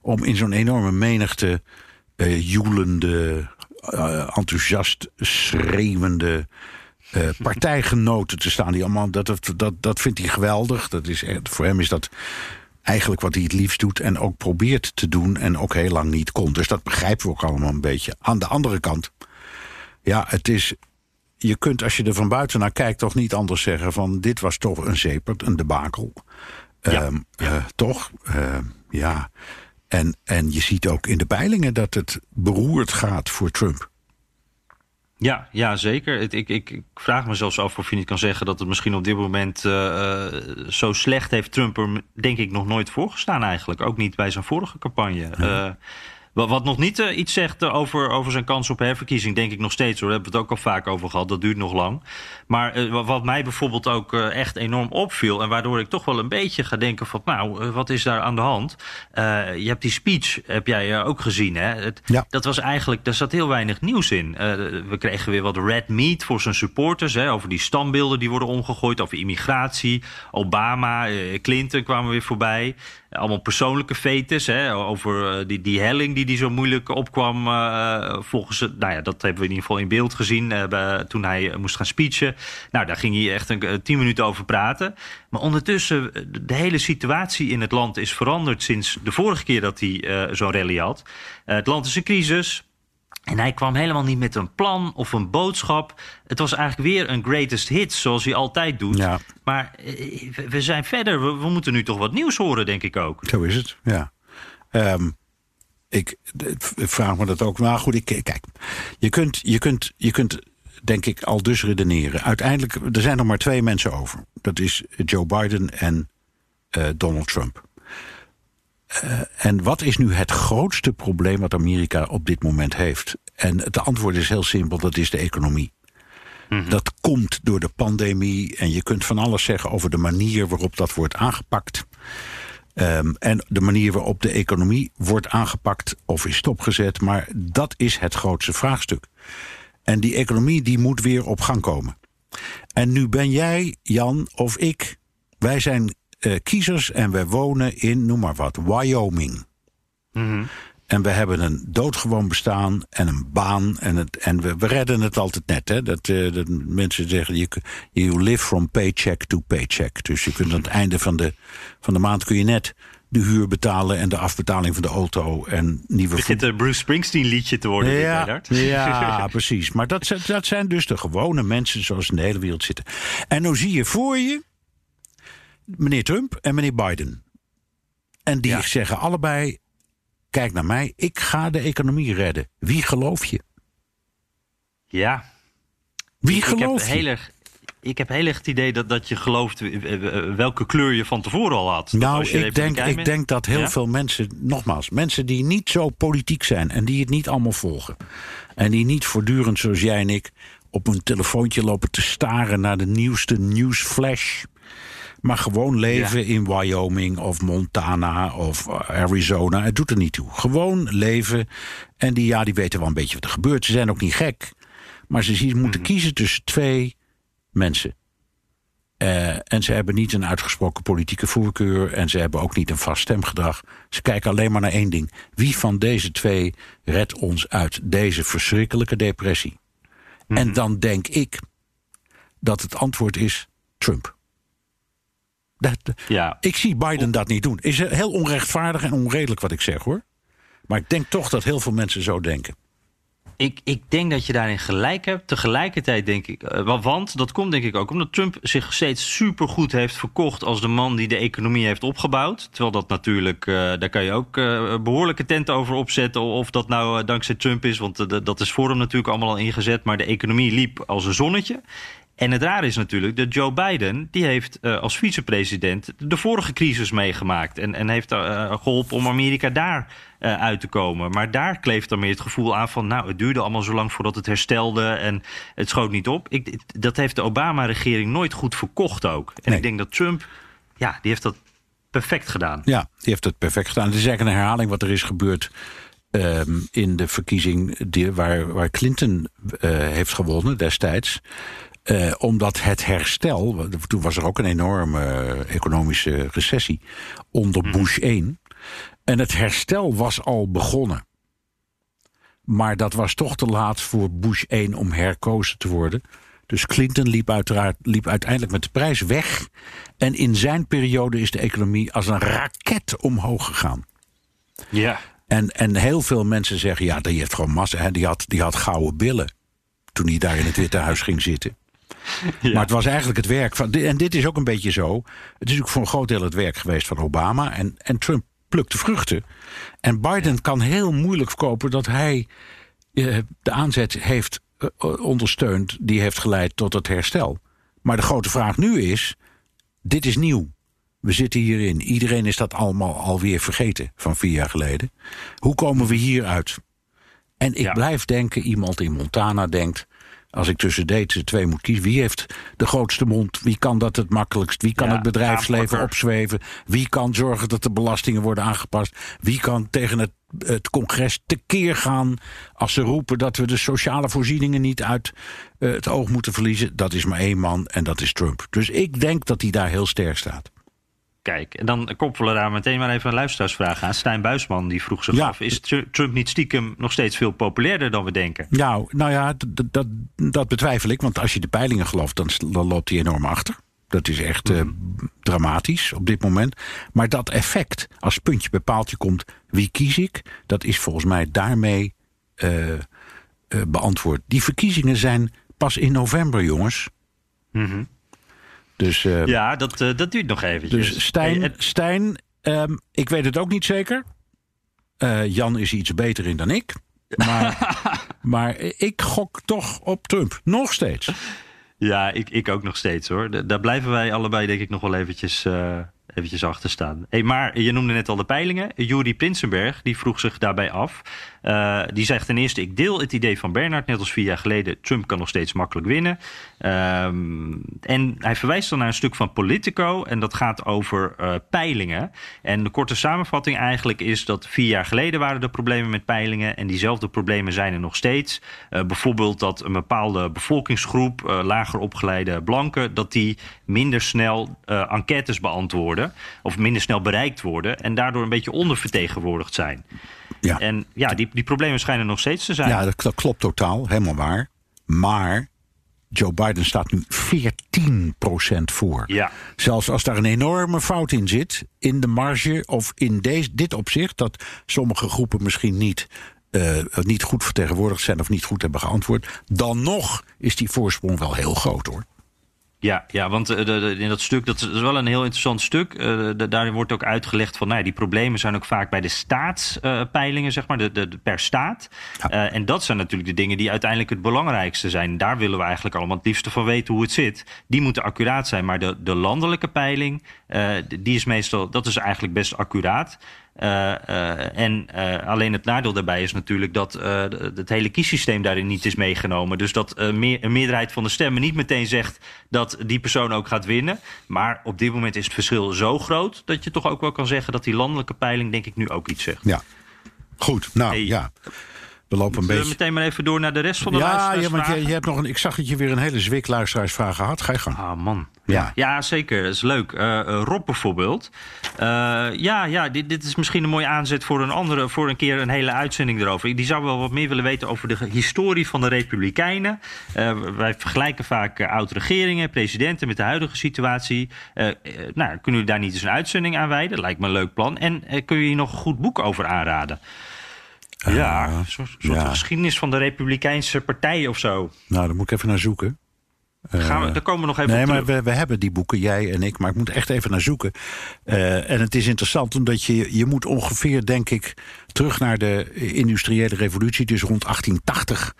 om in zo'n enorme menigte... Uh, joelende, enthousiast schreeuwende uh, partijgenoten te staan. Die allemaal, dat, dat, dat, dat vindt hij geweldig. Dat is, voor hem is dat eigenlijk wat hij het liefst doet en ook probeert te doen en ook heel lang niet kon. Dus dat begrijpen we ook allemaal een beetje. Aan de andere kant, ja, het is. Je kunt als je er van buiten naar kijkt toch niet anders zeggen van dit was toch een zepert, een debakel. Ja, um, ja. Uh, toch? Uh, ja. En, en je ziet ook in de peilingen dat het beroerd gaat voor Trump. Ja, ja zeker. Ik, ik, ik, vraag me zelfs af of je niet kan zeggen dat het misschien op dit moment uh, zo slecht heeft Trump er denk ik nog nooit voorgestaan eigenlijk. Ook niet bij zijn vorige campagne. Ja. Uh, wat nog niet uh, iets zegt uh, over, over zijn kans op herverkiezing, denk ik nog steeds hoor. Daar hebben we het ook al vaak over gehad. Dat duurt nog lang. Maar uh, wat mij bijvoorbeeld ook echt enorm opviel. En waardoor ik toch wel een beetje ga denken: van nou, wat is daar aan de hand? je hebt die speech, heb jij ook gezien. Hè? Het, ja. Dat was eigenlijk, daar zat heel weinig nieuws in. we kregen weer wat red meat voor zijn supporters. Hè, over die standbeelden die worden omgegooid. Over immigratie. Obama, Clinton kwamen weer voorbij allemaal persoonlijke fetes. Hè, over die, die helling die, die zo moeilijk opkwam. Uh, volgens nou ja, dat hebben we in ieder geval in beeld gezien. Uh, toen hij moest gaan speechen. Nou, daar ging hij echt een, tien minuten over praten. Maar ondertussen, de hele situatie in het land is veranderd sinds de vorige keer dat hij zo'n rally had. het land is in crisis. En hij kwam helemaal niet met een plan of een boodschap. Het was eigenlijk weer een greatest hit, zoals hij altijd doet. Ja. Maar eh, we zijn verder. We, we, moeten nu toch wat nieuws horen, denk ik ook. Zo is het, ja. Um, ik, ik, vraag me dat ook. Maar goed, ik, kijk. Je kunt, je, kunt, je kunt, denk ik, al dus redeneren. Uiteindelijk, er zijn nog maar twee mensen over. Dat is Joe Biden en uh, Donald Trump. Uh, en wat is nu het grootste probleem wat Amerika op dit moment heeft? En het antwoord is heel simpel: dat is de economie. Mm -hmm. Dat komt door de pandemie en je kunt van alles zeggen over de manier waarop dat wordt aangepakt. Ehm, en de manier waarop de economie wordt aangepakt of is stopgezet. Maar dat is het grootste vraagstuk. En die economie die moet weer op gang komen. En nu ben jij, Jan, of ik. Wij zijn eh, kiezers en we wonen in, noem maar wat, Wyoming. En we hebben een doodgewoon bestaan en een baan. En, het, en we, we redden het altijd net. Hè? Dat, eh, dat mensen zeggen, you, you live from paycheck to paycheck. Dus je kunt aan het einde van de, van de maand kun je net de huur betalen... en de afbetaling van de auto en nieuwe Begint een Bruce Springsteen liedje te worden, ja, ja, precies. Maar dat, zijn- dat zijn dus de gewone mensen zoals in de hele wereld zitten. En nou zie je voor je meneer Trump en meneer Biden. En die Ja. zeggen allebei: kijk naar mij, ik ga de economie redden. Wie geloof je? Ja. Wie Ik heb, geloof je? heel erg, ik heb heel erg het idee dat, dat je gelooft eh, eh, welke kleur je van tevoren al had. Nou, ik denk, ik bent- denk dat heel Ja? veel mensen, nogmaals, mensen die niet zo politiek zijn en die het niet allemaal volgen. En die niet voortdurend, zoals jij en ik, op een telefoontje lopen te staren naar de nieuwste nieuwsflash. Maar gewoon leven in Wyoming of Montana of eh, Arizona. Het doet er niet toe. Gewoon leven. En die, ja, die weten wel een beetje wat er gebeurt. Ze zijn ook niet gek. Maar ze moeten kiezen tussen twee mensen. Eh, en ze hebben niet een uitgesproken politieke voorkeur. En ze hebben ook niet een vast stemgedrag. Ze kijken alleen maar naar één ding. Wie van deze twee redt ons uit deze verschrikkelijke depressie? En dan denk ik dat het antwoord is Trump. Dat, Ja. ik zie Biden dat niet doen. Is heel onrechtvaardig en onredelijk wat ik zeg hoor. Maar ik denk toch dat heel veel mensen zo denken. Ik, ik denk dat je daarin gelijk hebt. Tegelijkertijd denk ik, eh, wa- want dat komt denk ik ook omdat Trump zich steeds supergoed heeft verkocht als de man die de economie heeft opgebouwd. Terwijl dat natuurlijk, eh, daar kan je ook eh, behoorlijke tenten over opzetten of dat nou dankzij Trump is, want dat is voor hem natuurlijk allemaal al ingezet. Maar de economie liep als een zonnetje. En het raar is natuurlijk dat Joe Biden, die heeft eh, als vicepresident de vorige crisis meegemaakt. En, en heeft eh, geholpen om Amerika daar uit te komen. Maar daar kleeft dan meer het gevoel aan van, nou, het duurde allemaal zo lang voordat het herstelde en het schoot niet op. Ik, dat heeft de Obama-regering nooit goed verkocht ook. En Nee. ik denk dat Trump, ja, die heeft dat perfect gedaan. Ja, die heeft het perfect gedaan. Het is eigenlijk een herhaling wat er is gebeurd ehm, in de verkiezing die, waar, waar Clinton heeft gewonnen destijds. Eh, omdat het herstel, toen was er ook een enorme eh, economische recessie onder Bush 1. En het herstel was al begonnen. Maar dat was toch te laat voor Bush 1 om herkozen te worden. Dus Clinton liep, uiteraard, liep uiteindelijk met de prijs weg. En in zijn periode is de economie als een raket omhoog gegaan. Ja. En, en heel veel mensen zeggen, ja, die heeft gewoon massa. Hè, die, had, die had gouden billen toen hij daar in het Witte Huis ging zitten. Maar het was eigenlijk het werk van. En dit is ook een beetje zo. Het is ook voor een groot deel het werk geweest van Obama. En, en Trump plukt de vruchten. En Biden kan heel moeilijk verkopen dat hij eh, de aanzet heeft eh, ondersteund. die heeft geleid tot het herstel. Maar de grote vraag nu is: dit is nieuw. We zitten hierin. Iedereen is dat allemaal alweer vergeten van vier jaar geleden. Hoe komen we hieruit? En ik Ja. blijf denken, iemand in Montana denkt... als ik tussen deze twee moet kiezen... wie heeft de grootste mond? Wie kan dat het makkelijkst? Wie kan Ja, het bedrijfsleven opzweven? Wie kan zorgen dat de belastingen worden aangepast? Wie kan tegen het, het congres tekeer gaan... als ze roepen dat we de sociale voorzieningen niet uit eh, het oog moeten verliezen? Dat is maar één man en dat is Trump. Dus ik denk dat hij daar heel sterk staat. Kijk, en dan koppelen we daar meteen maar even een luisteraarsvraag aan. Stijn Buisman die vroeg zich Ja. af: is Tru- Trump niet stiekem nog steeds veel populairder dan we denken? Nou, nou ja, dat, dat betwijfel ik. Want als je de peilingen gelooft, dan, loopt hij enorm achter. Dat is echt eh, dramatisch op dit moment. Maar dat effect, als puntje bij paaltje komt, wie kies ik? Dat is volgens mij daarmee eh, eh, beantwoord. Die verkiezingen zijn pas in november, jongens. Dus, eh, Ja, dat, eh, dat duurt nog eventjes. dus Stijn, Hey, en- Stijn ehm, ik weet het ook niet zeker. Eh, Jan is iets beter in dan ik. Maar, maar ik gok toch op Trump. Nog steeds. Ja, ik, ik ook nog steeds hoor. Da- Daar blijven wij allebei denk ik nog wel eventjes eh, eventjes achter staan. Hey, maar je noemde net al de peilingen. Juri Prinsenberg die vroeg zich daarbij af. Uh, die zegt ten eerste: Ik deel het idee van Bernard, net als vier jaar geleden. Trump kan nog steeds makkelijk winnen. Um, en hij verwijst dan naar een stuk van Politico. En dat gaat over uh, peilingen. En de korte samenvatting eigenlijk is dat vier jaar geleden waren er problemen met peilingen. En diezelfde problemen zijn er nog steeds. Uh, bijvoorbeeld dat een bepaalde bevolkingsgroep, lager opgeleide blanken, dat die minder snel enquêtes beantwoorden. Of minder snel bereikt worden. En daardoor een beetje ondervertegenwoordigd zijn. Ja. En ja, die, die problemen schijnen nog steeds te zijn. Ja, dat, dat klopt totaal, helemaal waar. Maar Joe Biden staat nu 14% voor. Ja. Zelfs als daar een enorme fout in zit, in de marge of in deze, dit opzicht, dat sommige groepen misschien niet, uh, niet goed vertegenwoordigd zijn of niet goed hebben geantwoord, dan nog is die voorsprong wel heel groot hoor. Ja, ja want uh, de, de, in dat stuk, dat is wel een heel interessant stuk. Uh, de, daarin wordt ook uitgelegd van, nou ja, die problemen zijn ook vaak bij de staatspeilingen, uh, zeg maar, de, de, per staat. Ja. en dat zijn natuurlijk de dingen die uiteindelijk het belangrijkste zijn. Daar willen we eigenlijk allemaal het liefste van weten hoe het zit. Die moeten accuraat zijn, maar de, de landelijke peiling, die is meestal, dat is eigenlijk best accuraat. Uh, uh, en uh, alleen het nadeel daarbij is natuurlijk dat het hele kiessysteem daarin niet is meegenomen. Dus dat meer, een meerderheid van de stemmen niet meteen zegt dat die persoon ook gaat winnen. Maar op dit moment is het verschil zo groot dat je toch ook wel kan zeggen dat die landelijke peiling denk ik nu ook iets zegt. Ja, goed. Nou hey. ja. We lopen een beetje. We meteen maar even door naar de rest van de ja, Ja, want je, je, hebt nog een. Ik zag dat je weer een hele zwik luisteraarsvraag gehad. Ga je gang. Ah, man. Ja, ja zeker. Dat is leuk. Uh, Rob bijvoorbeeld. Uh, ja, ja dit, dit is misschien een mooie aanzet voor een andere, voor een keer een hele uitzending erover. Die zou wel wat meer willen weten over de historie van de Republikeinen. Uh, wij vergelijken vaak oud-regeringen, presidenten met de huidige situatie. nou, kunnen jullie daar niet eens een uitzending aan wijden? Lijkt me een leuk plan. En kun je hier nog een goed boek over aanraden? Ja, een soort, soort ja. geschiedenis van de Republikeinse partij of zo. Nou, daar moet ik even naar zoeken. Gaan we, daar komen we nog even nee, op maar we, we, hebben die boeken, jij en ik, maar ik moet echt even naar zoeken. Uh, en het is interessant omdat je, je moet ongeveer, denk ik, terug naar de industriële revolutie, dus rond 1880,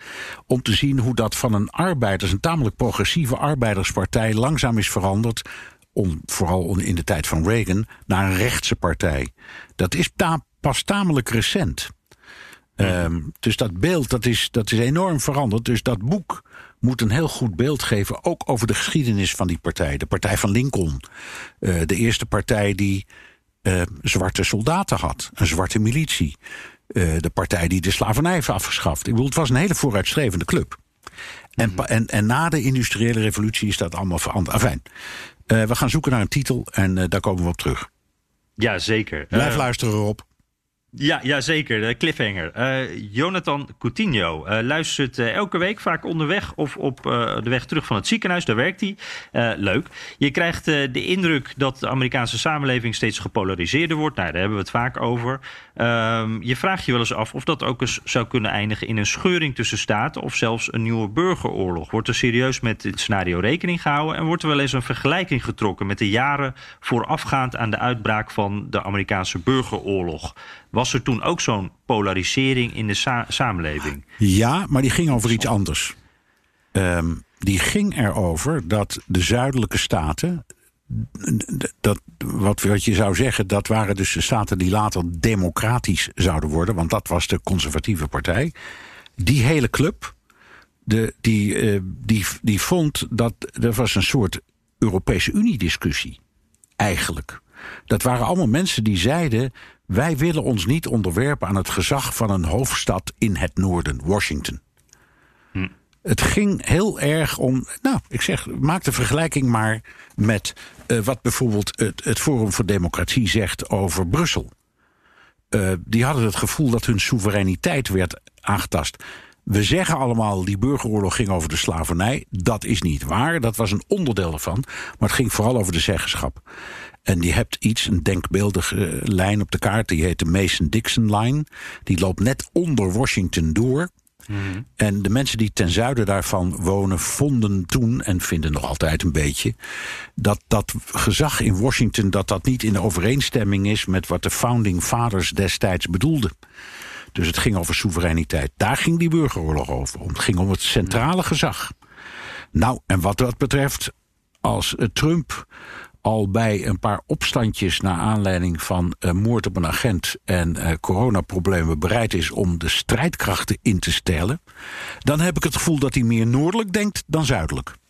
om te zien hoe dat van een arbeiders, een tamelijk progressieve arbeiderspartij, langzaam is veranderd. Om, vooral in de tijd van Reagan, naar een rechtse partij. Dat is ta pas tamelijk recent. Um, dus dat beeld dat is, dat is enorm veranderd. Dus dat boek moet een heel goed beeld geven, ook over de geschiedenis van die partij. De partij van Lincoln. Uh, de eerste partij die uh, zwarte soldaten had, een zwarte militie. Uh, de partij die de slavernij heeft afgeschaft. Ik bedoel, het was een hele vooruitstrevende club. En, mm -hmm. en, en na de industriële revolutie is dat allemaal veranderd. We gaan zoeken naar een titel en daar komen we op terug. Ja, zeker. Blijf luisteren, Rob. Ja, ja, zeker. De cliffhanger. Uh, Jonathan Coutinho uh, luistert uh, elke week, vaak onderweg of op de weg terug van het ziekenhuis. Daar werkt hij. leuk. Je krijgt de indruk dat de Amerikaanse samenleving steeds gepolariseerder wordt. Nou, daar hebben we het vaak over. Ehm, je vraagt je wel eens af of dat ook eens zou kunnen eindigen in een scheuring tussen staten of zelfs een nieuwe burgeroorlog. Wordt er serieus met dit scenario rekening gehouden en wordt er wel eens een vergelijking getrokken met de jaren voorafgaand aan de uitbraak van de Amerikaanse burgeroorlog? Was er toen ook zo'n polarisering in de sa samenleving? Ja, maar die ging over iets anders. Um, die ging erover dat de zuidelijke staten. Dat, wat, wat je zou zeggen, dat waren dus de staten die later democratisch zouden worden, want dat was de conservatieve partij. Die hele club, de, die, uh, die, die vond dat er was een soort Europese Unie-discussie. Eigenlijk. Dat waren allemaal mensen die zeiden: wij willen ons niet onderwerpen aan het gezag van een hoofdstad in het noorden, Washington. Hm. Het ging heel erg om. Nou, ik zeg, maak de vergelijking maar met uh, wat bijvoorbeeld het, het, Forum voor Democratie zegt over Brussel. Uh, die hadden het gevoel dat hun soevereiniteit werd aangetast. We zeggen allemaal die burgeroorlog ging over de slavernij. Dat is niet waar. Dat was een onderdeel ervan. Maar het ging vooral over de zeggenschap. En die hebt iets, een denkbeeldige lijn op de kaart. Die heet de Mason-Dixon-lijn. Die loopt net onder Washington door. Mm. En de mensen die ten zuiden daarvan wonen, vonden toen en vinden nog altijd een beetje dat dat gezag in Washington dat dat niet in overeenstemming is met wat de founding fathers destijds bedoelden. Dus het ging over soevereiniteit. Daar ging die burgeroorlog over. Het ging om het centrale gezag. Nou, en wat dat betreft, als Trump al bij een paar opstandjes naar aanleiding van uh, moord op een agent en uh, coronaproblemen bereid is om de strijdkrachten in te stellen, dan heb ik het gevoel dat hij meer noordelijk denkt dan zuidelijk.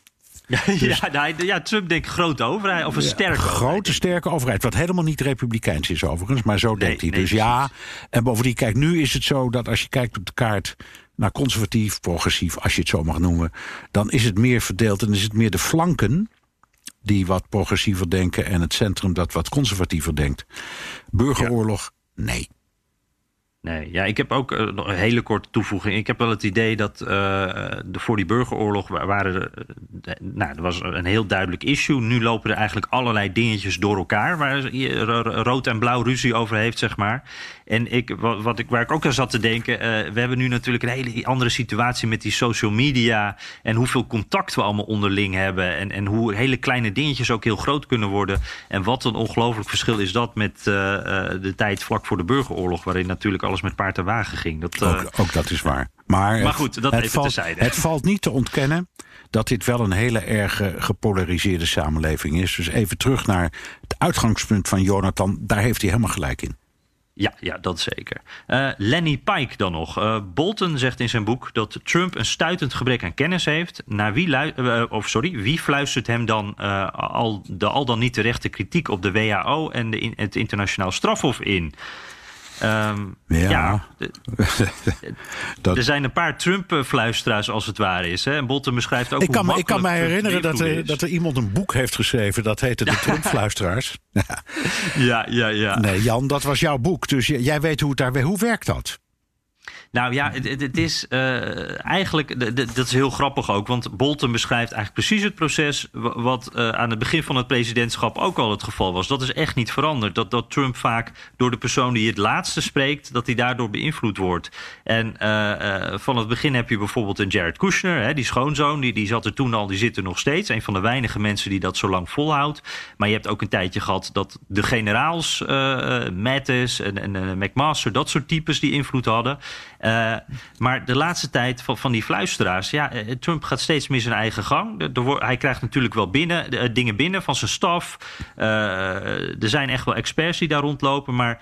Ja, dus, ja, ja, Trump denkt grote overheid of een sterke Grote, overheid. sterke overheid. Wat helemaal niet republikeins is overigens, maar zo Nee, denkt hij. nee, dus ja, en bovendien, kijk, nu is het zo dat als je kijkt op de kaart naar conservatief, progressief, als je het zo mag noemen, dan is het meer verdeeld en is het meer de flanken die wat progressiever denken en het centrum dat wat conservatiever denkt. Burgeroorlog, nee. Nee, ja, ik heb ook eh, een hele korte toevoeging. Ik heb wel het idee dat eh, de, voor die burgeroorlog wa- waren eh, nou, er was een heel duidelijk issue. Nu lopen er eigenlijk allerlei dingetjes door elkaar waar rood en blauw ruzie over heeft, zeg maar. En ik, wat, ik, waar ik ook aan zat te denken, we hebben nu natuurlijk een hele andere situatie met die social media en hoeveel contact we allemaal onderling hebben en, en hoe hele kleine dingetjes ook heel groot kunnen worden. En wat een ongelooflijk verschil is dat met de tijd vlak voor de burgeroorlog, waarin natuurlijk alles met paard en wagen ging. Dat, eh, Ook, ook dat is waar. Maar, Maar goed, dat het, even valt, terzijde. het valt niet te ontkennen dat dit wel een hele erg gepolariseerde samenleving is. Dus even terug naar het uitgangspunt van Jonathan. Daar heeft hij helemaal gelijk in. Ja, ja, dat zeker. Eh, Lenny Pike dan nog. Eh, Bolton zegt in zijn boek dat Trump een stuitend gebrek aan kennis heeft. Naar wie, of sorry, wie fluistert hem dan al, de al dan niet terechte kritiek op de WHO en de, in- het internationaal strafhof in? Ehm, Ja. ja, de- Dat- er zijn een paar Trump-fluisteraars als het ware is. Hè? En Bolton beschrijft ook ik hoe kan, ik kan Trump herinneren dat er, dat er iemand een boek heeft geschreven. Dat heette De Trump-fluisteraars. is. Ja, ja, ja. Nee, Jan, dat was jouw boek. Dus jij weet hoe het daar... Hoe werkt dat? Nou ja, het, het- is eh, eigenlijk, dat is heel grappig ook, want Bolton beschrijft eigenlijk precies het proces wa- wat eh, aan het begin van het presidentschap ook al het geval was. Dat is echt niet veranderd. Dat, dat Trump vaak door de persoon die het laatste spreekt, dat hij daardoor beïnvloed wordt. En eh, van het begin heb je bijvoorbeeld een Jared Kushner, hè, die schoonzoon, die, die zat er toen al, die zit er nog steeds. Een van de weinige mensen die dat zo lang volhoudt. Maar je hebt ook een tijdje gehad dat de generaals, Mattis en, en McMaster, dat soort types die invloed hadden. Eh, maar de laatste tijd van, van die fluisteraars, ja, eh, Trump gaat steeds meer zijn eigen gang. Hij krijgt natuurlijk wel binnen, eh, dingen binnen van zijn staf. Er zijn echt wel experts die daar rondlopen, maar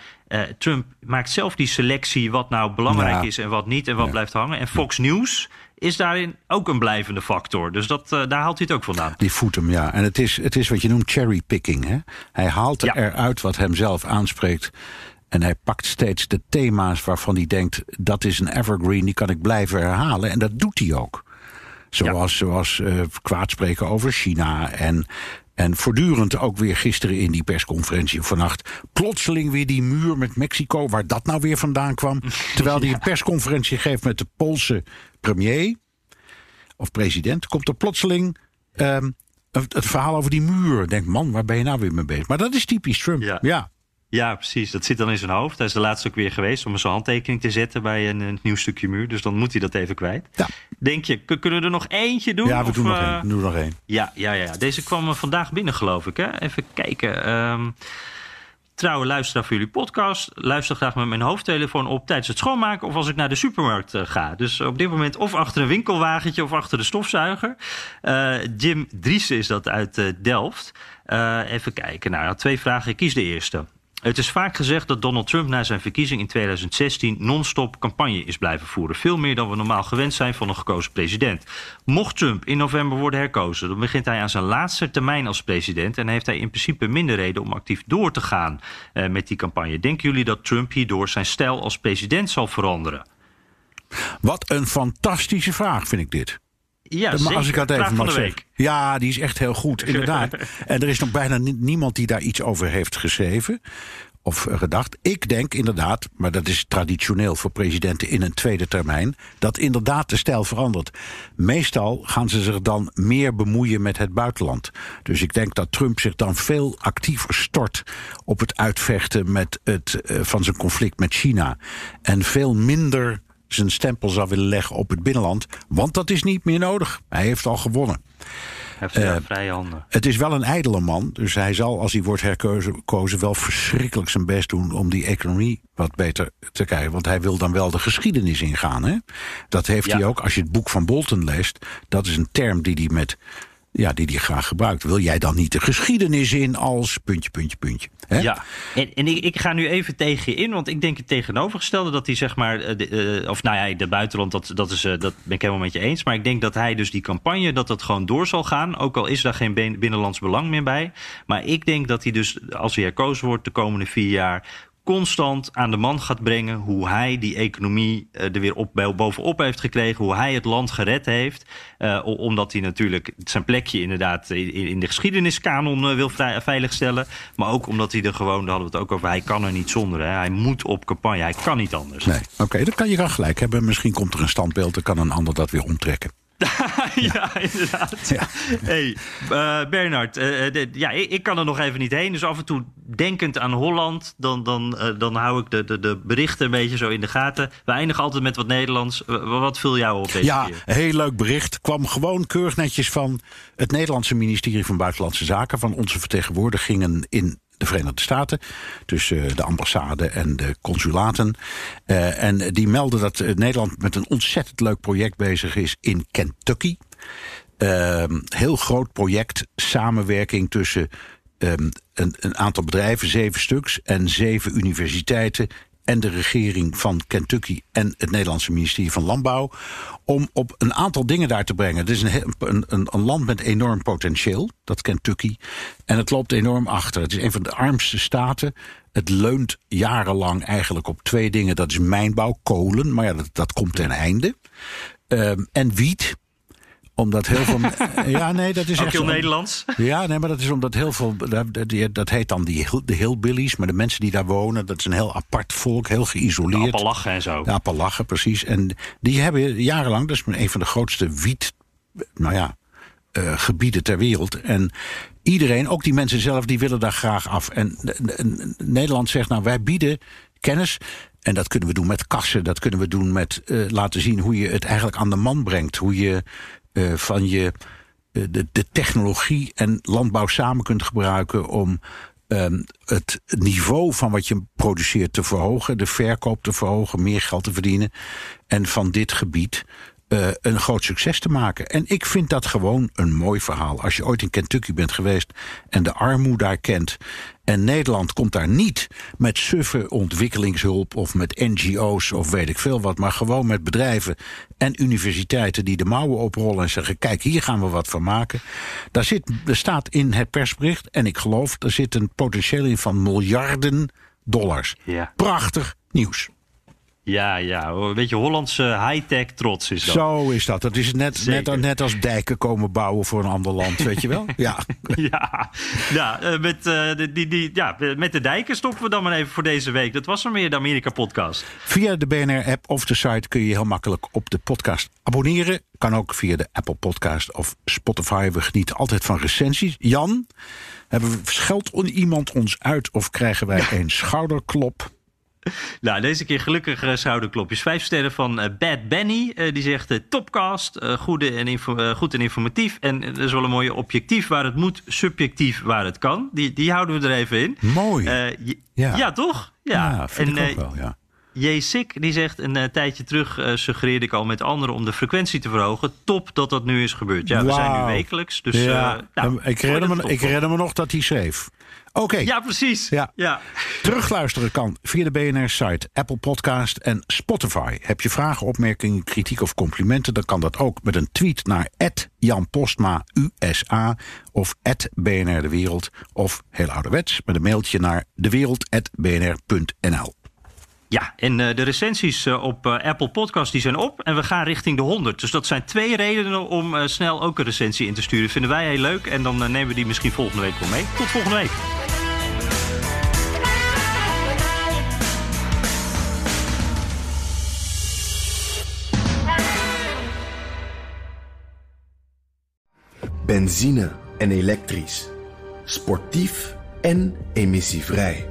Trump maakt zelf die selectie wat nou belangrijk Ja. is en wat niet en wat blijft hangen. En Fox News is daarin ook een blijvende factor. Dus dat, daar haalt hij het ook vandaan. Die voedt hem, ja. En het is, het is wat je noemt cherrypicking. Hè? Hij haalt er Ja. eruit wat hem zelf aanspreekt. En hij pakt steeds de thema's waarvan hij denkt... dat is een evergreen, die kan ik blijven herhalen. En dat doet hij ook. Zoals, zoals eh, kwaad spreken over China. En, en voortdurend ook weer gisteren in die persconferentie vannacht... plotseling weer die muur met Mexico, waar dat nou weer vandaan kwam. Terwijl hij een persconferentie geeft met de Poolse premier of president, komt er plotseling ehm, het, het verhaal over die muur. Denk, man, waar ben je nou weer mee bezig? Maar dat is typisch Trump. Ja. ja. Ja, precies. Dat zit dan in zijn hoofd. Hij is de laatste ook weer geweest om zijn handtekening te zetten bij een, een nieuw stukje muur. Dus dan moet hij dat even kwijt. Ja. Denk je, kunnen we er nog eentje doen? Ja, we Of, doen nog één. Doen nog één. Ja, ja, ja. Deze kwam eh, vandaag binnen, geloof ik. Hè? Even kijken. Ehm trouwe luisteraar voor jullie podcast. Luister graag met mijn hoofdtelefoon op tijdens het schoonmaken of als ik naar de supermarkt eh, ga. Dus op dit moment of achter een winkelwagentje of achter de stofzuiger. Jim Driessen is dat uit Delft. Even kijken. Nou, twee vragen. Ik kies de eerste. Het is vaak gezegd dat Donald Trump na zijn verkiezing in 2016 non-stop campagne is blijven voeren. Veel meer dan we normaal gewend zijn van een gekozen president. Mocht Trump in november worden herkozen, dan begint hij aan zijn laatste termijn als president. En heeft hij in principe minder reden om actief door te gaan eh, met die campagne. Denken jullie dat Trump hierdoor zijn stijl als president zal veranderen? Wat een fantastische vraag vind ik dit. Ja, Maar zeker. als ik dat even mag zeggen. Ja, die is echt heel goed, inderdaad. en er is nog bijna ni- niemand die daar iets over heeft geschreven of gedacht. Ik denk inderdaad, maar dat is traditioneel voor presidenten in een tweede termijn, dat inderdaad de stijl verandert. Meestal gaan ze zich dan meer bemoeien met het buitenland. Dus ik denk dat Trump zich dan veel actiever stort op het uitvechten met het, eh, van zijn conflict met China. En veel minder zijn stempel zou willen leggen op het binnenland. Want dat is niet meer nodig. Hij heeft al gewonnen. Hij heeft ja, vrije handen. Het is wel een ijdele man. Dus hij zal, als hij wordt herkozen, wel verschrikkelijk zijn best doen om die economie wat beter te krijgen. Want hij wil dan wel de geschiedenis ingaan. Hè? Dat heeft Ja. hij ook. Als je het boek van Bolton leest, dat is een term die hij met ja, die hij graag gebruikt. Wil jij dan niet de geschiedenis in als puntje, puntje, puntje? Hè? Ja, en, en ik, ga nu even tegen je in, want ik denk het tegenovergestelde dat hij zeg maar, de, uh, of nou ja, de buitenland, dat, dat, is, uh, dat ben ik helemaal met je eens. Maar ik denk dat hij dus die campagne, dat dat gewoon door zal gaan. Ook al is daar geen binnenlands belang meer bij. Maar ik denk dat hij dus, als hij herkozen wordt de komende vier jaar constant aan de man gaat brengen hoe hij die economie er weer op, bovenop heeft gekregen, hoe hij het land gered heeft. Uh, omdat hij natuurlijk zijn plekje inderdaad in, de geschiedeniskanon uh, wil veiligstellen. Maar ook omdat hij er gewoon, daar hadden we het ook over, hij kan er niet zonder. Hè. Hij moet op campagne, hij kan niet anders. Nee, oké, dat kan je wel gelijk hebben. Misschien komt er een standbeeld, dan kan een ander dat weer omtrekken. ja, inderdaad. Ja. Hey, uh, Bernard, uh, de, ja, ik, ik, kan er nog even niet heen. Dus af en toe denkend aan Holland, dan, dan, uh, dan hou ik de, de, de berichten een beetje zo in de gaten. We eindigen altijd met wat Nederlands. wat viel jou op deze ja, keer? Ja, heel leuk bericht. Kwam gewoon keurig netjes van het Nederlandse ministerie van Buitenlandse Zaken... van onze vertegenwoordigingen in de Verenigde Staten. Tussen de ambassade en de consulaten. Uh, en die melden dat Nederland met een ontzettend leuk project bezig is in Kentucky. Uh, heel groot project, samenwerking tussen um, een, een aantal bedrijven, zeven stuks, en zeven universiteiten en de regering van Kentucky en het Nederlandse ministerie van Landbouw. Om op een aantal dingen daar te brengen. Het is een, een, een, land met enorm potentieel, dat Kentucky. En het loopt enorm achter. Het is een van de armste staten. Het leunt jarenlang eigenlijk op twee dingen. Dat is mijnbouw, kolen, maar ja, dat, dat komt ten einde. Um, en wiet omdat heel veel. ja, nee, dat is Ook echt. heel zo, Nederlands. Ja, nee, maar dat is omdat heel veel. Dat, dat heet dan die, de hillbillies. Maar de mensen die daar wonen, dat is een heel apart volk, heel geïsoleerd. De Appalachen en zo. De Appalachen, precies. En die hebben jarenlang, dat is een van de grootste wiet. Nou ja. Uh, gebieden ter wereld. En iedereen, ook die mensen zelf, die willen daar graag af. En Nederland zegt, nou, wij bieden kennis. En dat kunnen we doen met kassen. Dat kunnen we doen met uh, laten zien hoe je het eigenlijk aan de man brengt. Hoe je uh, van je uh, de, de, technologie en landbouw samen kunt gebruiken om um, het niveau van wat je produceert te verhogen, de verkoop te verhogen, meer geld te verdienen. En van dit gebied uh, een groot succes te maken. En ik vind dat gewoon een mooi verhaal. Als je ooit in Kentucky bent geweest en de armoede daar kent. En Nederland komt daar niet met suffe ontwikkelingshulp of met NGO's of weet ik veel wat, maar gewoon met bedrijven en universiteiten die de mouwen oprollen en zeggen: kijk, hier gaan we wat van maken. Daar zit, er staat in het persbericht, en ik geloof, er zit een potentieel in van miljarden dollars. Ja. Prachtig nieuws. Ja, ja, een beetje Hollandse high-tech trots is dat. Zo is dat. Dat is net, net, net, als dijken komen bouwen voor een ander land, weet je wel? Ja, ja, ja, met, uh, die, die, ja, met de dijken stoppen we dan maar even voor deze week. Dat was er meer de Amerika-podcast. Via de BNR-app of de site kun je heel makkelijk op de podcast abonneren. Kan ook via de Apple Podcast of Spotify. We genieten altijd van recensies. Jan, hebben we, scheldt iemand ons uit of krijgen wij een schouderklop? Nou, deze keer gelukkig uh, schouderklopjes. Vijf sterren van uh, Bad Benny. Uh, die zegt topcast, goede en goed en informatief. En dat is wel een mooie objectief waar het moet, subjectief waar het kan. Die, die houden we er even in. Mooi. ja. ja, toch? Ja, ja vind en, ik ook wel, ja. J. Sik die zegt een uh, tijdje terug uh, suggereerde ik al met anderen om de frequentie te verhogen. Top dat dat nu is gebeurd. Ja, we zijn nu wekelijks. Dus, ja. uh, nou, ik, herinner me, ik herinner me nog dat hij schreef. Oké. Okay. Ja, precies. Ja. ja. Terugluisteren kan via de BNR-site, Apple Podcast en Spotify. Heb je vragen, opmerkingen, kritiek of complimenten... dan kan dat ook met een tweet naar Jan Postma USA... of BNR De Wereld, of heel ouderwets... met een mailtje naar dewereld.bnr.nl. Ja, en uh, de recensies uh, op uh, Apple Podcast die zijn op en we gaan richting de 100. Dus dat zijn twee redenen om snel ook een recensie in te sturen. Vinden wij heel leuk en dan nemen we die misschien volgende week wel mee. Tot volgende week. Benzine en elektrisch. Sportief en emissievrij.